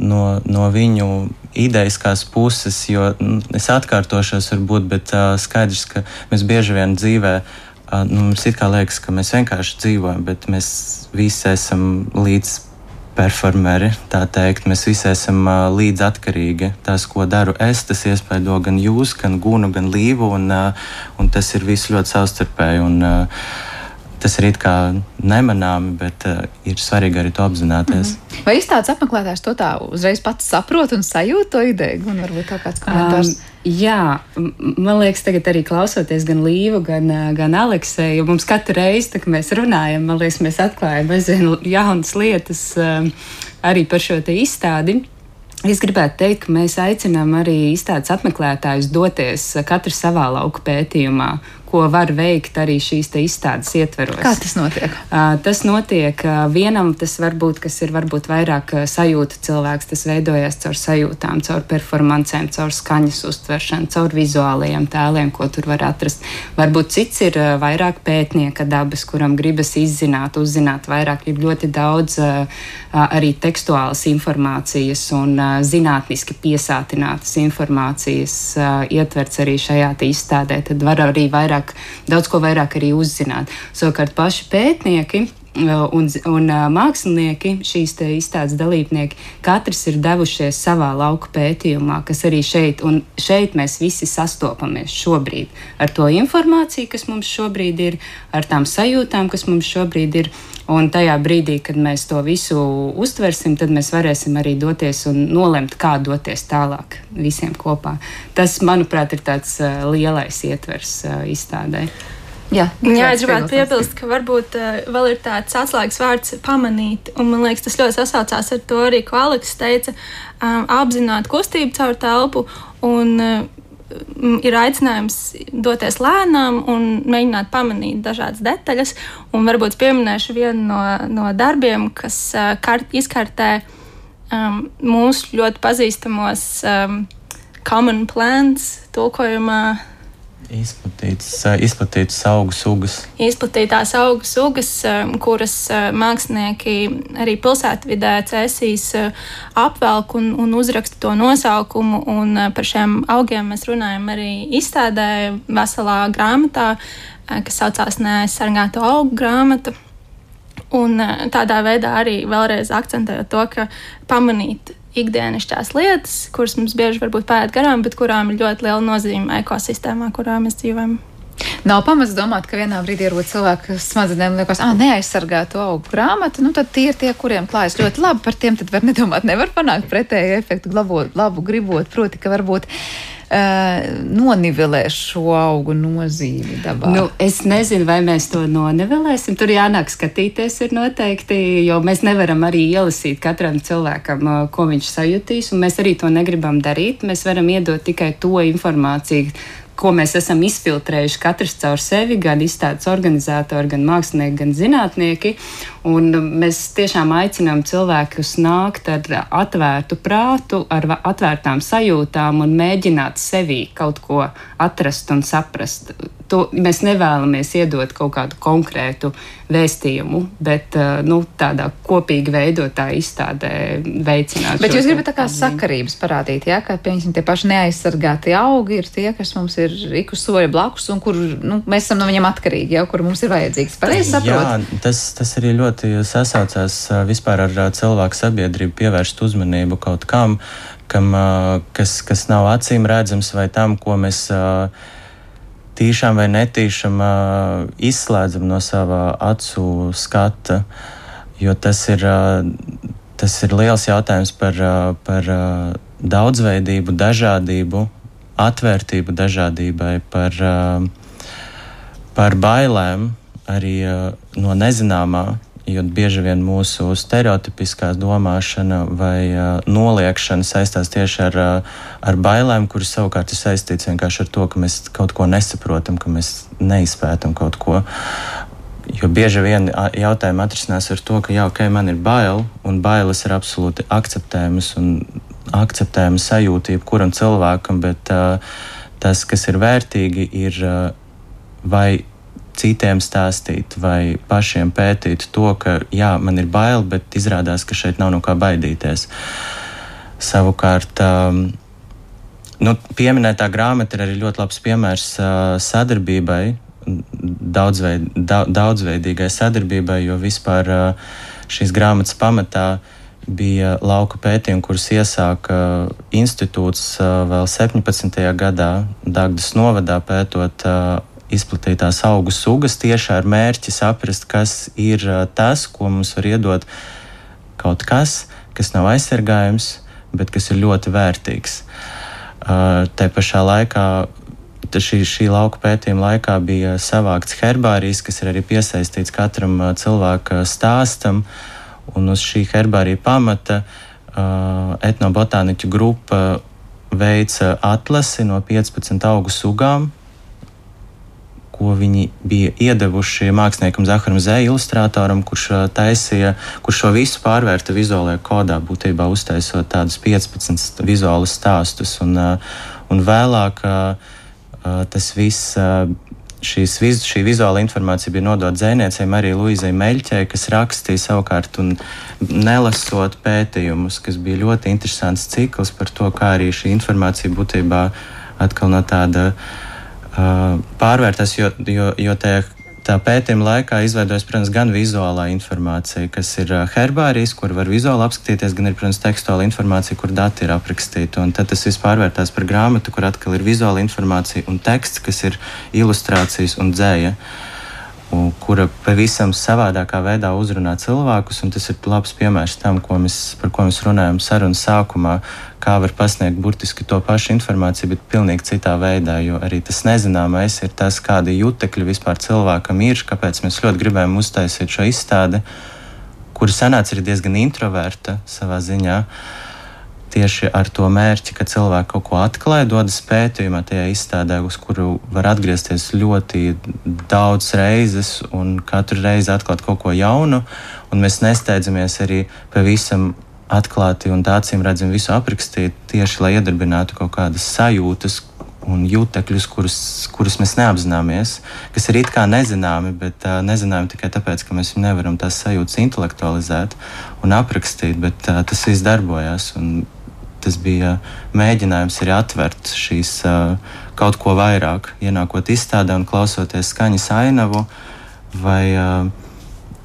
no, no viņu idejiskās puses, jo nu, es atkārtošos, varbūt, bet uh, skaidrs, ka mēs bieži vien dzīvē. Nu, mums it kā liekas, ka mēs vienkārši dzīvojam, bet mēs visi esam līdz performeri, tā teikt. Mēs visi esam uh, līdz atkarīgi. Tas, ko daru es, tas iespaido gan jūs, gan Gunu, gan Līvu, un, uh, un tas ir viss ļoti savstarpēji. Un, uh, tas ir it kā nemanāmi, bet uh, ir svarīgi arī to apzināties. Mm -hmm. Vai izstādes apmeklētājs to tā uzreiz pats saprot un sajūt to ideju? Un varbūt tā kāds komentārs. Um, Jā, man liekas, tagad arī klausoties gan Līvu, gan, gan Aleksēju, mums katru reizi, kad mēs runājam, man liekas, mēs atklājam aizvien jaunas lietas arī par šo izstādi. Es gribētu teikt, ka mēs aicinām arī izstādes apmeklētājus doties katru savā lauku pētījumā, ko var veikt arī šīs izstādes ietveros. Kā tas notiek? Tas notiek vienam, tas varbūt, kas ir varbūt vairāk sajūta cilvēks, tas veidojas caur sajūtām, caur performancēm, caur skaņas uztveršanu, caur vizuālajiem tēliem, ko tur var atrast. Varbūt cits ir vairāk pētnieka dabas, kuram gribas izzināt, uzzināt vairāk. Ir ļoti daudz arī tekstuālas informācijas un zinātniski piesātinātas informācijas ietverts arī šajā izstādē. Tad var arī vairāk vairāk, daudz ko vairāk arī uzzināt. Savukārt paši pētnieki un, un uh, mākslinieki, šīs izstādes dalībnieki, katrs ir devušies savā lauka pētījumā, kas arī šeit, un šeit mēs visi sastopamies šobrīd ar to informāciju, kas mums šobrīd ir, ar tām sajūtām, kas mums šobrīd ir. Un tajā brīdī, kad mēs to visu uztversim, tad mēs varēsim arī doties un nolemt, kā doties tālāk visiem kopā. Tas, manuprāt, ir tāds uh, lielais ietvers izstādē. Jā, Jā es gribētu piebilst, ka varbūt uh, vēl ir tāds atslēgas vārds pamanīt, un man liekas, tas ļoti sasaucās ar to arī, ko Aleks teica, um, apzināt kustību caur telpu un uh, ir aicinājums doties lēnām un mēģināt pamanīt dažādas detaļas. Un varbūt pieminēšu vienu no, no darbiem, kas kart, izkartē um, mūsu ļoti pazīstamos um, common plants tulkojumā Izplatītas, izplatītas augu sugas. Izplatītās augu sugas, kuras mākslinieki arī pilsētvidē cēsīs apvelk un, un uzraksta to nosaukumu. Un par šiem augiem mēs runājam arī izstādē veselā grāmatā, kas saucās Neaizsargāto augu grāmatu. Un tādā veidā arī vēlreiz akcentējot to, ka pamanīt ikdienišķās lietas, kuras mums bieži varbūt paiet garām, bet kurām ir ļoti liela nozīme ekosistēmā, kurā mēs dzīvojam. Nav pamats domāt, ka vienā brīdī ierod cilvēku smadzenēm, liekas, ah, neaizsargātu augu grāmatu. Nu, tad tie ir tie, kuriem klājas ļoti labi. Par tiem var nedomāt, nevar panākt pretēju efektu, labot, labu gribot. Proti, ka varbūt nonivelē šo augu nozīmi dabā? Nu, es nezinu, vai mēs to nonivelēsim. Tur jānāk skatīties, ir noteikti, jo mēs nevaram arī ielasīt katram cilvēkam, ko viņš sajutīs, un mēs arī to negribam darīt. Mēs varam iedot tikai to informāciju, ko mēs esam izfiltrējuši katrs caur sevi, gan izstādes organizatori, gan mākslinieki, gan zinātnieki. Un mēs tiešām aicinām cilvēkus nākt ar atvērtu prātu, ar atvērtām sajūtām un mēģināt sevī kaut ko atrast un saprast. To mēs nevēlamies iedot kaut kādu konkrētu vēstījumu, bet nu, tādā kopīgi veidotā izstādē veicināt. Bet jūs gribat tā kā sakarības parādīt, ja, ka piemēram tie paši neaizsargātie augi ir tie, kas mums ir iku soļa blakus un kur nu, mēs esam no viņiem atkarīgi, jau kur mums ir vajadzīgs. Pareizi saprotu? Jā, tas, tas arī ļoti sasaucās vispār ar cilvēku sabiedrību pievērst uzmanību kaut kam, kam, kas, kas nav acīm redzams vai tam, ko mēs tīšām vai netīšām izslēdzam no sava acu skata. Jo tas ir, tas ir liels jautājums par, par daudzveidību, dažādību, atvērtību dažādībai, par, par bailēm arī no nezināmā. Jo bieži vien mūsu stereotipiskā domāšana vai uh, noliekšana saistās tieši ar, uh, ar bailēm, kuras savukārt ir saistīts vienkārši ar to, ka mēs kaut ko nesaprotam, ka mēs neizpētam kaut ko. Jo bieži vien jautājumi atrisinās ar to, ka, jā, ok, man ir bail, un bailes ir absolūti akceptējamas un akceptējamas sajūta jebkuram cilvēkam, bet uh, tas, kas ir vērtīgi, ir uh, vai citiem stāstīt vai pašiem pētīt to, ka jā, man ir bail, bet izrādās, ka šeit nav no kā baidīties. Savukārt, um, nu, pieminētā grāmata ir arī ļoti labs piemērs uh, sadarbībai, daudzveid, da, daudzveidīgai sadarbībai, jo vispār uh, šīs grāmatas pamatā bija lauka pētījumi, kurus iesāka institūts uh, vēl 17. gadā Dagdas novadā pētot uh, izplatītās augu sugas tieši ar mērķi saprast, kas ir tas, ko mums var iedot kaut kas, kas nav aizsargājams, bet kas ir ļoti vērtīgs. Tā pašā laikā, šī, šī lauka pētījuma laikā bija savākts herbārijas, kas ir arī piesaistīts katram cilvēka stāstam, un uz šī herbārija pamata etnobotāniķu grupa veica atlasi no 15 augu sugām, ko viņi bija iedevuši māksliniekam Zahāram Zē, ilustratoram, kurš taisīja, kurš šo visu pārvērta vizuālajā kodā, būtībā uztaisot tādus 15 vizuālus stāstus. Un, un vēlāk tas viss. Šīs, šī vizuāla informācija bija nodota dzēniecei Marijai Luizai Meļķei, kas rakstīja savukārt un nelasot pētījumus, kas bija ļoti interesants cikls par to, kā arī šī informācija būtībā atkal no tāda uh, pārvērtās, jo, jo, jo tajā tā pētījuma laikā izveidojas, protams, gan vizuālā informācija, kas ir herbārijas, kur var vizuāli apskatīties, gan ir, protams, tekstuāla informācija, kur dati ir aprakstīti. Un tad tas viss pārvērtās par grāmatu, kur atkal ir vizuāla informācija un teksts, kas ir ilustrācijas un dzēja. Uh, kura pavisam savādākā veidā uzrunā cilvēkus. Tas ir labs piemērs tam, ko mēs, par ko mēs runājam sarunas sākumā, kā var pasniegt burtiski to pašu informāciju, bet pilnīgi citā veidā. Jo arī tas nezināmais ir tas, kādi jutekļi vispār cilvēkam ir, kāpēc mēs ļoti gribējām uztaisīt šo izstādi, kura sanāca arī diezgan introverta savā ziņā. Uh, tieši ar to mērķi, ka cilvēki kaut ko atklāja, dodas pētījumā, tajā izstādē, uz kuru var atgriezties ļoti daudz reizes un katru reizi atklāt kaut ko jaunu. Mēs nesteidzamies arī pavisam atklāti un acīm redzami visu aprakstīt, tieši lai iedarbinātu kaut kādas sajūtas. Un jutekļus, kurus, kurus mēs neapzināmies, kas ir it kā nezināmi, bet uh, nezināmi tikai tāpēc, ka mēs nevaram tās sajūtas intelektualizēt un aprakstīt, bet uh, tas viss darbojas. Un tas bija mēģinājums arī atvert šīs kaut ko vairāk, ienākot izstādē un klausoties skaņas ainavu, vai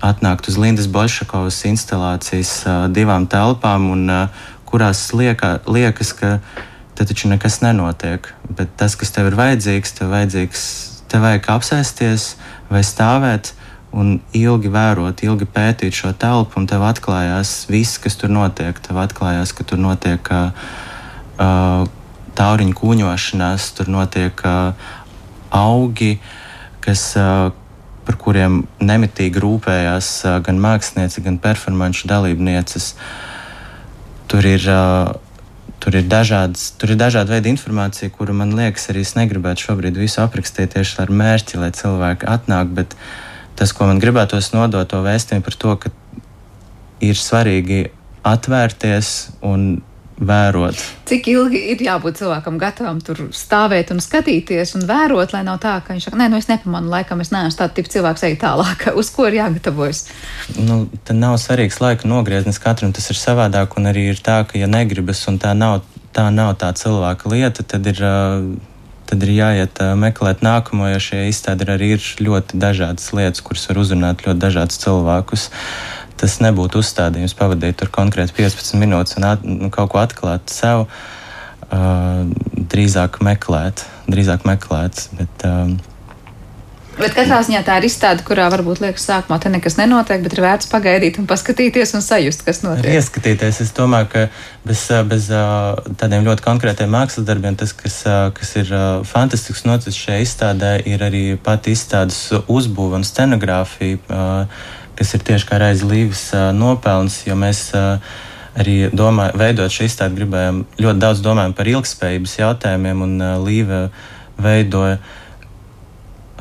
atnākt uz Lindas Bolšakovas instalācijas divām telpām, un, kurās lieka, liekas, ka te taču nekas nenotiek. Bet tas, kas tev ir vajadzīgs, tev vajadzīgs, tev vajag apsēsties vai stāvēt un ilgi vērot, ilgi pētīt šo telpu, un tev atklājās viss, kas tur notiek. Tev atklājās, ka tur notiek uh, tauriņu kūņošanās, tur notiek uh, augi, kas, uh, par kuriem nemitīgi rūpējās uh, gan mākslinieci, gan performanču dalībnieces. Tur ir uh, Tur ir, dažādas, tur ir dažāda veida informācija, kuru man liekas, arī es negribētu šobrīd visu aprakstīt tieši ar mērķi, lai cilvēki atnāk. Bet, uh, tas, ko man gribētos nodot, to vēstījumu par to, ka ir svarīgi atvērties un vērot. Cik ilgi ir jābūt cilvēkam gatavam tur stāvēt un skatīties un vērot, lai nav tā, ka viņš saka, nē, nu es nepamanu, laikam es neesmu tāds tips cilvēks, ej tālāk, [laughs] uz ko ir jāgatavojas. Nu, tad nav svarīgs laika nogrieznis, katram tas ir savādāk, un arī ir tā, ka ja negribas un tā nav tā, nav tā cilvēka lieta, tad ir. Uh, tad ir jāiet meklēt nākamo, jo šie izstādi arī ir ļoti dažādas lietas, kuras var uzrunāt ļoti dažādus cilvēkus. Tas nebūtu uzstādījums pavadīt tur konkrēti 15 minūtes un at, nu, kaut ko atklāt sev. Uh, drīzāk meklēt, drīzāk meklēt. Bet, uh, Bet katrā ziņā tā ir izstāde, kurā varbūt liekas, sākumā te nekas nenotiek, bet ir vērts pagaidīt un paskatīties un sajust, kas notiek. Ir ieskatīties. Es domāju, ka bez, bez tādiem ļoti konkrētiem mākslas darbiem tas, kas, kas ir fantastisks noticis šajā izstādē, ir arī pati izstādes uzbūve un scenogrāfija, kas ir tieši kā reiz Līves nopelns, jo mēs arī domāju, veidot šo izstādi, gribējām ļoti daudz domājam par ilgspējības jautājumiem, un Līve veidoja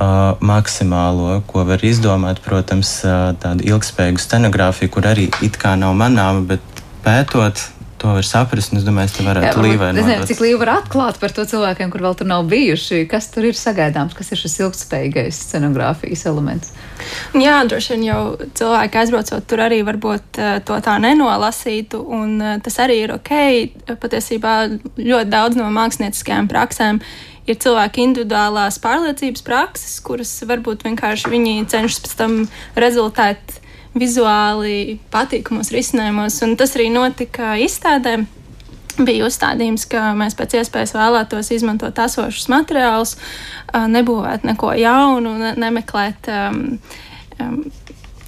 uh, maksimālo, ko var izdomāt. Protams, uh, tādu ilgspējīgu scenogrāfiju, kur arī it kā nav manāma, bet pētot to var saprast. Es domāju, ka varētu līvēt. Es nezinu, cik līva var atklāt par to cilvēkiem, kur vēl tur nav bijuši. Kas tur ir sagaidāms, kas ir šis ilgspējīgais scenogrāfijas elements? Jā, droši vien jau cilvēki aizbraucot tur arī varbūt uh, to tā nenolasītu, un uh, tas arī ir ok. Patiesībā ļoti daudz no mākslinieckajām praksēm ir cilvēki individuālās pārliecības prakses, kuras varbūt vienkārši viņi cenšas pēc tam rezultēt vizuāli patīkamos risinājumos. Un tas arī notika izstādē. Bija uzstādījums, ka mēs pēc iespējas vēlētos izmantot esošus materiālus, nebūvēt neko jaunu, ne, nemeklēt um, um,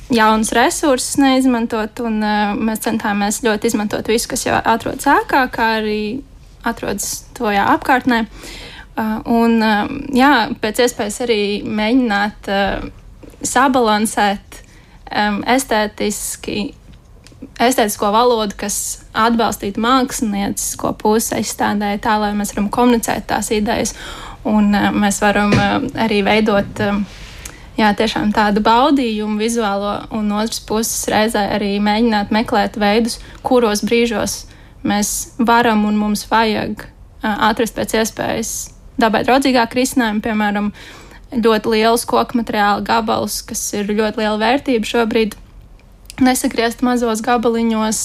jaunus resursus, neizmantot. Un, uh, mēs centāmies ļoti izmantot visu, kas jau atrodas ēkā, kā arī atrodas tojā apkārtnē. Uh, un, uh, jā, pēc iespējas arī mēģināt uh, sabalansēt um, estētiski. Estētisko valodu, kas atbalstītu māksliniecisko pusi izstādē, tā lai mēs varam komunicēt tās idejas, un uh, mēs varam uh, arī veidot uh, jā, tādu baudījumu vizuālo, un no otras puses reizē arī mēģināt meklēt veidus, kuros brīžos mēs varam un mums vajag uh, atrast pēc iespējas dabai draudzīgāku risinājumu, piemēram, uh, ļoti liels koku materiāla gabals, kas ir ļoti liela vērtība šobrīd. Nesagriezt mazos gabaliņos,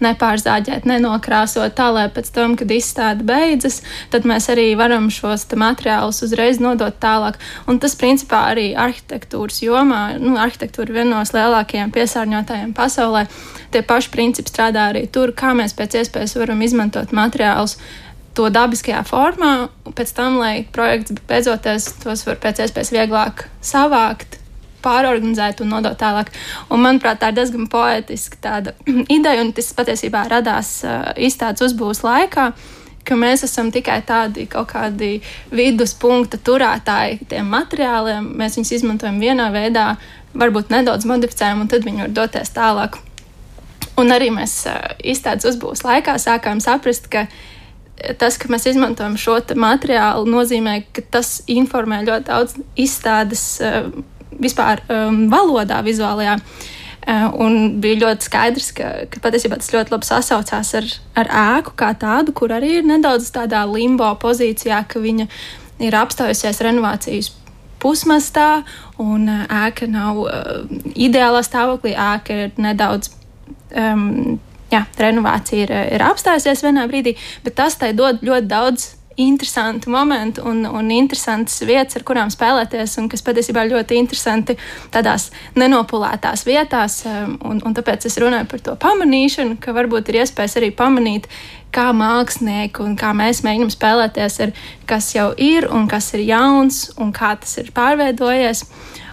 nepārzāģēt, nenokrāsot tā, lai pēc tam, kad izstāde beidzas, tad mēs arī varam šos materiālus uzreiz nodot tālāk. Un tas, principā, arī arhitektūras jomā, nu, arhitektūra ir viena no lielākajiem piesārņotājiem pasaulē. Tie paši principi strādā arī tur, kā mēs pēc iespējas varam izmantot materiālus to dabiskajā formā, pēc tam, lai projekts beidzoties, tos var pēc iespējas vieglāk savākt, pārorganizēt un nodot tālāk. Un, manuprāt, tā ir diezgan poetiska [clears throat] ideja, un tas patiesībā radās uh, izstādes uzbūves laikā. Mēs esam tikai tādi kaut kādi viduspunkta turētāji tiem materiāliem. Mēs viņus izmantojam vienā veidā, varbūt nedaudz modificējam, un tad viņi var doties tālāk. Un arī mēs uh, izstādes uzbūves laikā sākām saprast, ka uh, tas, ka mēs izmantojam šo materiālu, nozīmē, ka tas informē ļoti daudz izstādes eh, vispār um, valodā, vizuālajā. Uh, un bija ļoti skaidrs, ka, ka patiesībā tas ļoti labi sasaucās ar, ar ēku kā tādu, kur arī ir nedaudz tādā limbo pozīcijā, ka viņa ir apstājusies renovācijas pusmastā, un ēka nav uh, ideālā stāvoklī. Ēka ir nedaudz um, jā, renovācija ir, ir apstājusies vienā brīdī, bet tas tai dod ļoti daudz interesantu momentu un, un interesantas vietas, ar kurām spēlēties, un kas patiesībā ļoti interesanti tādās nenopulētās vietās. Um, un, un tāpēc es runāju par to pamanīšanu, ka varbūt ir iespējas arī pamanīt, kā mākslinieki un kā mēs mēģinām spēlēties ar kas jau ir un kas ir jauns un kā tas ir pārveidojies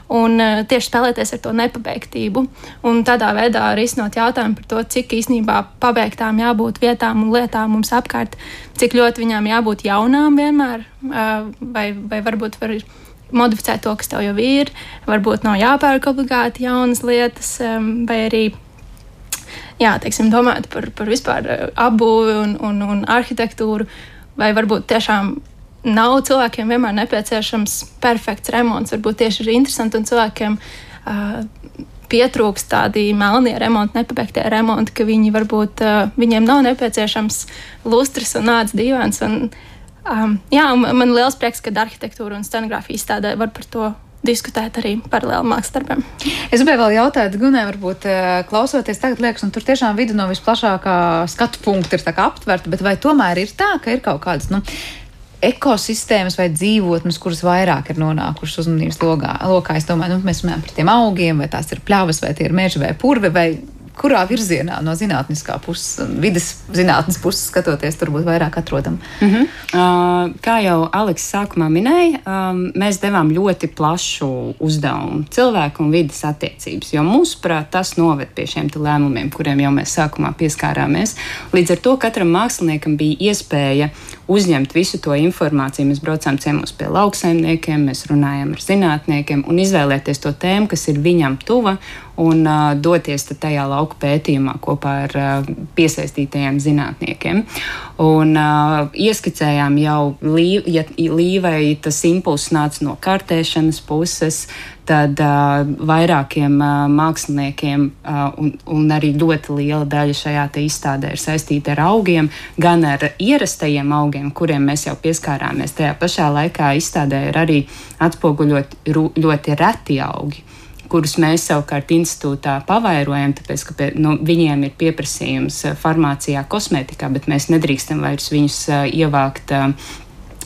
un uh, tieši spēlēties ar to nepabeigtību. Un tādā veidā arī izsnot jautājumu par to, cik īstenībā pabeigtām jābūt vietām un lietām mums apkārt, cik ļoti viņām jābūt jaunām vienmēr, uh, vai, vai varbūt var modificēt to, kas tev jau ir, varbūt nav jāpērk obligāti jaunas lietas, vai arī jā, teiksim, domāt par, par vispār apbūvi un, un, un arhitektūru, vai varbūt tiešām nav cilvēkiem vienmēr nepieciešams perfekts remonts. Varbūt tieši ir interesanti un cilvēkiem uh, pietrūkst tādi melnie remonti, nepabeigtie remonti, ka viņi varbūt uh, viņiem nav nepieciešams lustras un nāc dīvains. Un, um, jā, man, man liels prieks, ka arhitektūra un scenogrāfija izstādē var par to diskutēt arī paralēli mākslas darbiem. Es gribēju vēl jautāt, Gunē, varbūt klausoties tagad, liekas, un tur tiešām vidu no visplašākā skatu punkta ir aptverta, bet vai tomēr ir tā, ka ir kaut kādas, nu, ekosistēmas vai dzīvotnes, kuras vairāk ir nonākušas uzmanības logā. lokā. Es domāju, nu, mēs runājam par tiem augiem, vai tās ir pļavas, vai tie ir meži vai purvi, vai kurā virzienā no zinātniskā puses, vidas zinātnes puses skatoties, tur būtu vairāk atrodama. Mm -hmm. uh, kā jau Aleks sākumā minēja, um, mēs devām ļoti plašu uzdevumu cilvēku un vidas attiecības, jo mūsuprāt tas noved pie šiem lēmumiem, kuriem jau mēs sākumā pieskārāmies. Līdz ar to katram māksliniekam bija iespēja uzņemt visu to informāciju. Mēs braucām ciemos pie lauksaimniekiem, mēs runājām ar zinātniekiem un izvēlēties to tēmu, kas ir viņam tuva un uh, doties tajā lauku pētījumā kopā ar uh, piesaistītajiem zinātniekiem. Un uh, ieskicējām jau, lī, ja līvei tas impulss nāca no kartēšanas puses, tad uh, vairākiem uh, māksliniekiem, uh, un, un arī ļoti liela daļa šajā izstādē ir saistīta ar augiem, gan ar ierastajiem augiem, kuriem mēs jau pieskārāmies. Tajā pašā laikā izstādē ir arī atspoguļot ļoti reti augi kurus mēs savukārt institūtā pavairojam, tāpēc ka nu, viņiem ir pieprasījums farmācijā, kosmētikā, bet mēs nedrīkstam vairs viņus ievākt.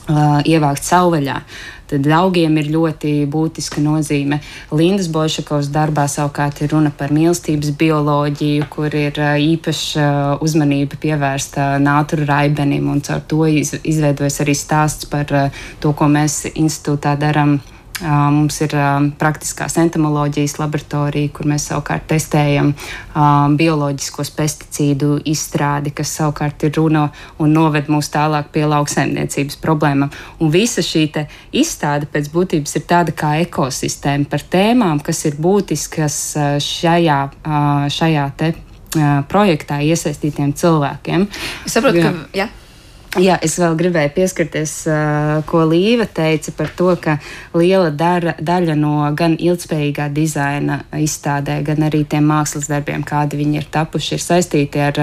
Ievākt savvaļā. Tad augiem ir ļoti būtiska nozīme. Lindas Bolšakovas darbā savukārt ir runa par mīlestības bioloģiju, kur ir īpaša uzmanība pievērsta nāturu raibenim, un caur to izveidojas arī stāsts par to, ko mēs institūtā darām Mums ir praktiskās entomoloģijas laboratorija, kur mēs savukārt testējam bioloģiskos pesticīdu izstrādi, kas savukārt ir runa un noved mūs tālāk pie lauksaimniecības problēmām. Un visa šī izstāde pēc būtības ir tāda kā ekosistēma par tēmām, kas ir būtiskas šajā, šajā te projektā iesaistītiem cilvēkiem. Es saprotu, ka. Jā. Jā, es vēl gribēju pieskarties, ko Līva teica par to, ka liela dara, daļa no gan ilgspējīgā dizaina izstādē, gan arī tiem mākslas darbiem, kādi viņi ir tapuši, ir saistīti ar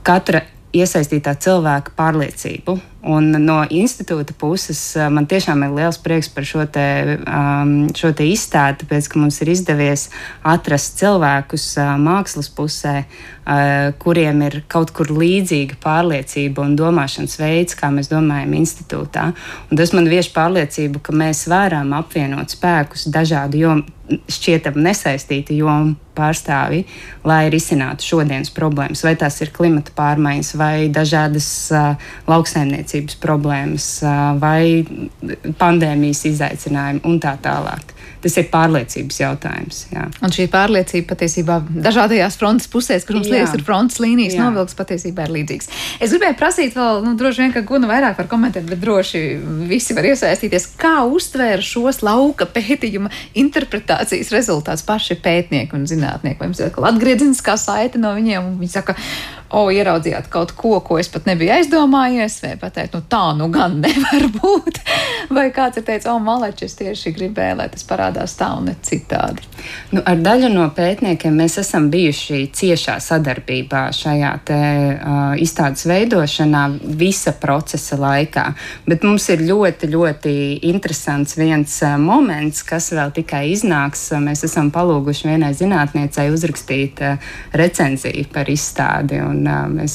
katra iesaistītā cilvēka pārliecību. Un no institūta puses man tiešām ir liels prieks par šo, te, um, šo te izstādi, tāpēc ka mums ir izdevies atrast cilvēkus uh, mākslas pusē, uh, kuriem ir kaut kur līdzīga pārliecība un domāšanas veids, kā mēs domājam institūtā. Un tas man vieš pārliecību, ka mēs varam apvienot spēkus dažādu jomu šķietam nesaistīti jomu pārstāvi, lai risinātu šodienas problēmas. Vai tās ir klimata pārmaiņas, vai dažādas uh, lauksaimniecības problēmas, uh, vai pandēmijas izaicinājumi un tā tālāk. Tas ir pārliecības jautājums. Jā. Un šī pārliecība patiesībā dažādajās frontes pusēs, kur mums liekas, ir frontes līnijas jā. novilks, patiesībā ir līdzīgs. Es gribēju prasīt vēl, nu, droši vien, ka Guna vairāk var komentēt, bet droši visi var iesaistīties. Kā uztvēra šos lauka pētījuma interpretācijas rezultātus paši pētnieki un zinātnieki? Vai jums ir atgriezeniskā saite no viņiem? Viņi saka, o, ieraudzījāt kaut ko, ko es pat nebiju aizdomājies, vai pateikt, nu tā nu gan nevar būt. [laughs] vai kāds ir teicis, o, malečs, tieši gribēju, lai tas parādās tā un ne citādi. Nu, ar daļu no pētniekiem mēs esam bijuši ciešā sadarbībā šajā te, uh, izstādes veidošanā visa procesa laikā, bet mums ir ļoti, ļoti interesants viens uh, moments, kas vēl tikai iznāks. Mēs esam palūguši vienai zinātniecei uzrakstīt uh, recenziju par izstādi. Un, Un, mēs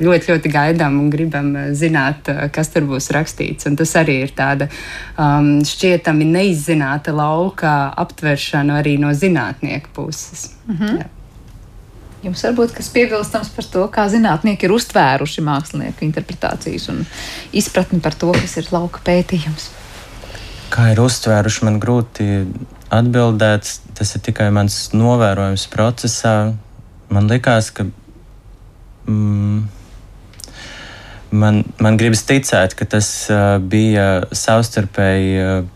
ļoti, ļoti gaidām un gribam zināt, kas tur būs rakstīts. Un tas arī ir tāda um, šķietami neizzināta lauka aptveršana arī no zinātnieku puses. Mm -hmm. Jā. Jums varbūt kas piebilstams par to, kā zinātnieki ir uztvēruši mākslinieku interpretācijas un izpratni par to, kas ir lauka pētījums. Kā ir uztvēruši, man grūti atbildēt. Tas ir tikai mans novērojums procesā. Man liekas, ka mm, man, man gribas ticēt, ka tas uh, bija savstarpēji uh,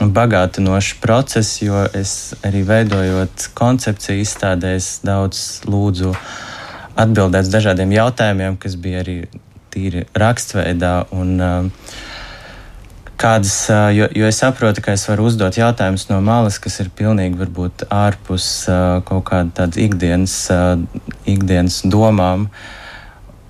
bagātinošs process, jo es arī veidojot koncepciju, izstādēs daudz lūdzu atbildēt uz dažādiem jautājumiem, kas bija arī tīri rakstveidā. Un, uh, kādas, jo, jo es saprotu, ka es varu uzdot jautājumus no malas, kas ir pilnīgi varbūt ārpus kaut kāda tāda ikdienas, ikdienas domām.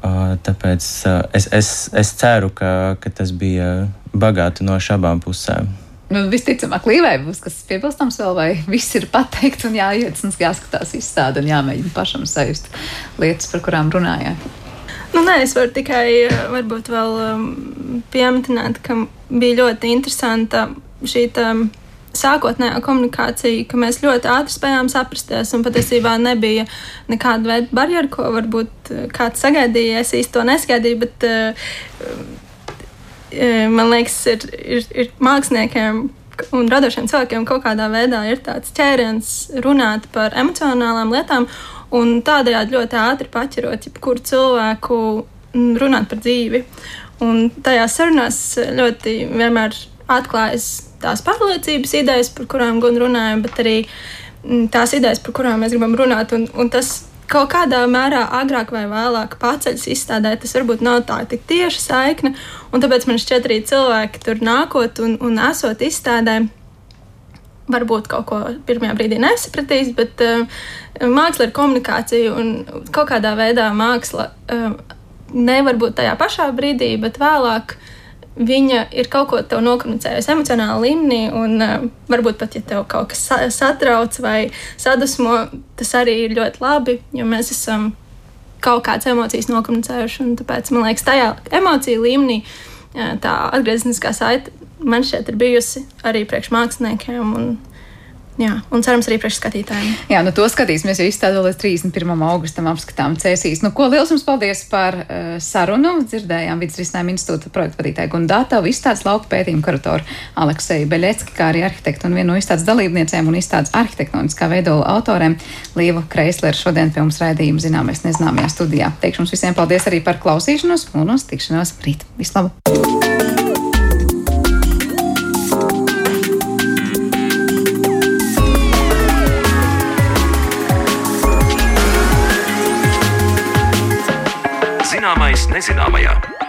Tāpēc es, es, es ceru, ka, ka tas bija bagāti no abām pusēm. Nu, visticamāk, Līvai būs kas piebilstams vēl, vai viss ir pateikts un jāiet un jāskatās izstāde un jāmēģina pašam sajust lietas, par kurām runājāt. Nu, nē, es varu tikai varbūt vēl um, pieminēt, ka bija ļoti interesanta šī tā, sākotnējā komunikācija, ka mēs ļoti ātri spējām saprasties, un patiesībā nebija nekāda veida barjeru, ko varbūt kāds sagaidīja. Es īsti to nesagaidīju, bet uh, man liekas, ir, ir, ir māksliniekiem un radošiem cilvēkiem kaut kādā veidā ir tāds ķēriens runāt par emocionālām lietām un tādējādi ļoti ātri paķerot jebkuru cilvēku runāt par dzīvi. Un tajās sarunās ļoti vienmēr atklājas tās pārliecības idejas, par kurām gan runājam, bet arī mm, tās idejas, par kurām mēs gribam runāt. Un, un tas kaut kādā mērā agrāk vai vēlāk paceļas izstādē, tas varbūt nav tā tik tieši saikne. Un tāpēc man šķiet, arī cilvēki tur nākot un, un esot izstādē, varbūt kaut ko pirmajā brīdī nesapratīs, bet uh, māksla ir komunikācija un kaut kādā veidā māksla uh, nevar būt tajā pašā brīdī, bet vēlāk viņa ir kaut ko tev nokomunicējusi emocionālā līmenī, un uh, varbūt pat, ja tev kaut kas sa satrauc vai sadusmo, tas arī ir ļoti labi, jo mēs esam kaut kādas emocijas nokomunicējuši, un tāpēc man liekas, tajā emociju līmenī tā atgriezniskā saite man šeit ir bijusi arī priekš māksliniekiem. Un, Jā, un cerams, arī priekšskatītājiem. Jā, nu to skatīsimies jau izstādē līdz 31. augustam apskatām cēsīs. Nu, ko liels jums paldies par uh, sarunu. Dzirdējām vidus risinājuma institūta projektu vadītāju Gundātavu, izstādes lauku pētījumu kuratoru Alekseju Beļecki, kā arī arhitektu un vienu no izstādes dalībniecēm un izstādes arhitektoniskā veidola autoriem Līvu Kreisleru šodien pie mums raidījuma zināmais nezināmajā studijā. Teikšu jums visiem paldies arī par klausīšanos un uz tikšanos rīt. Vislabāk! Zināmais nezināmajā.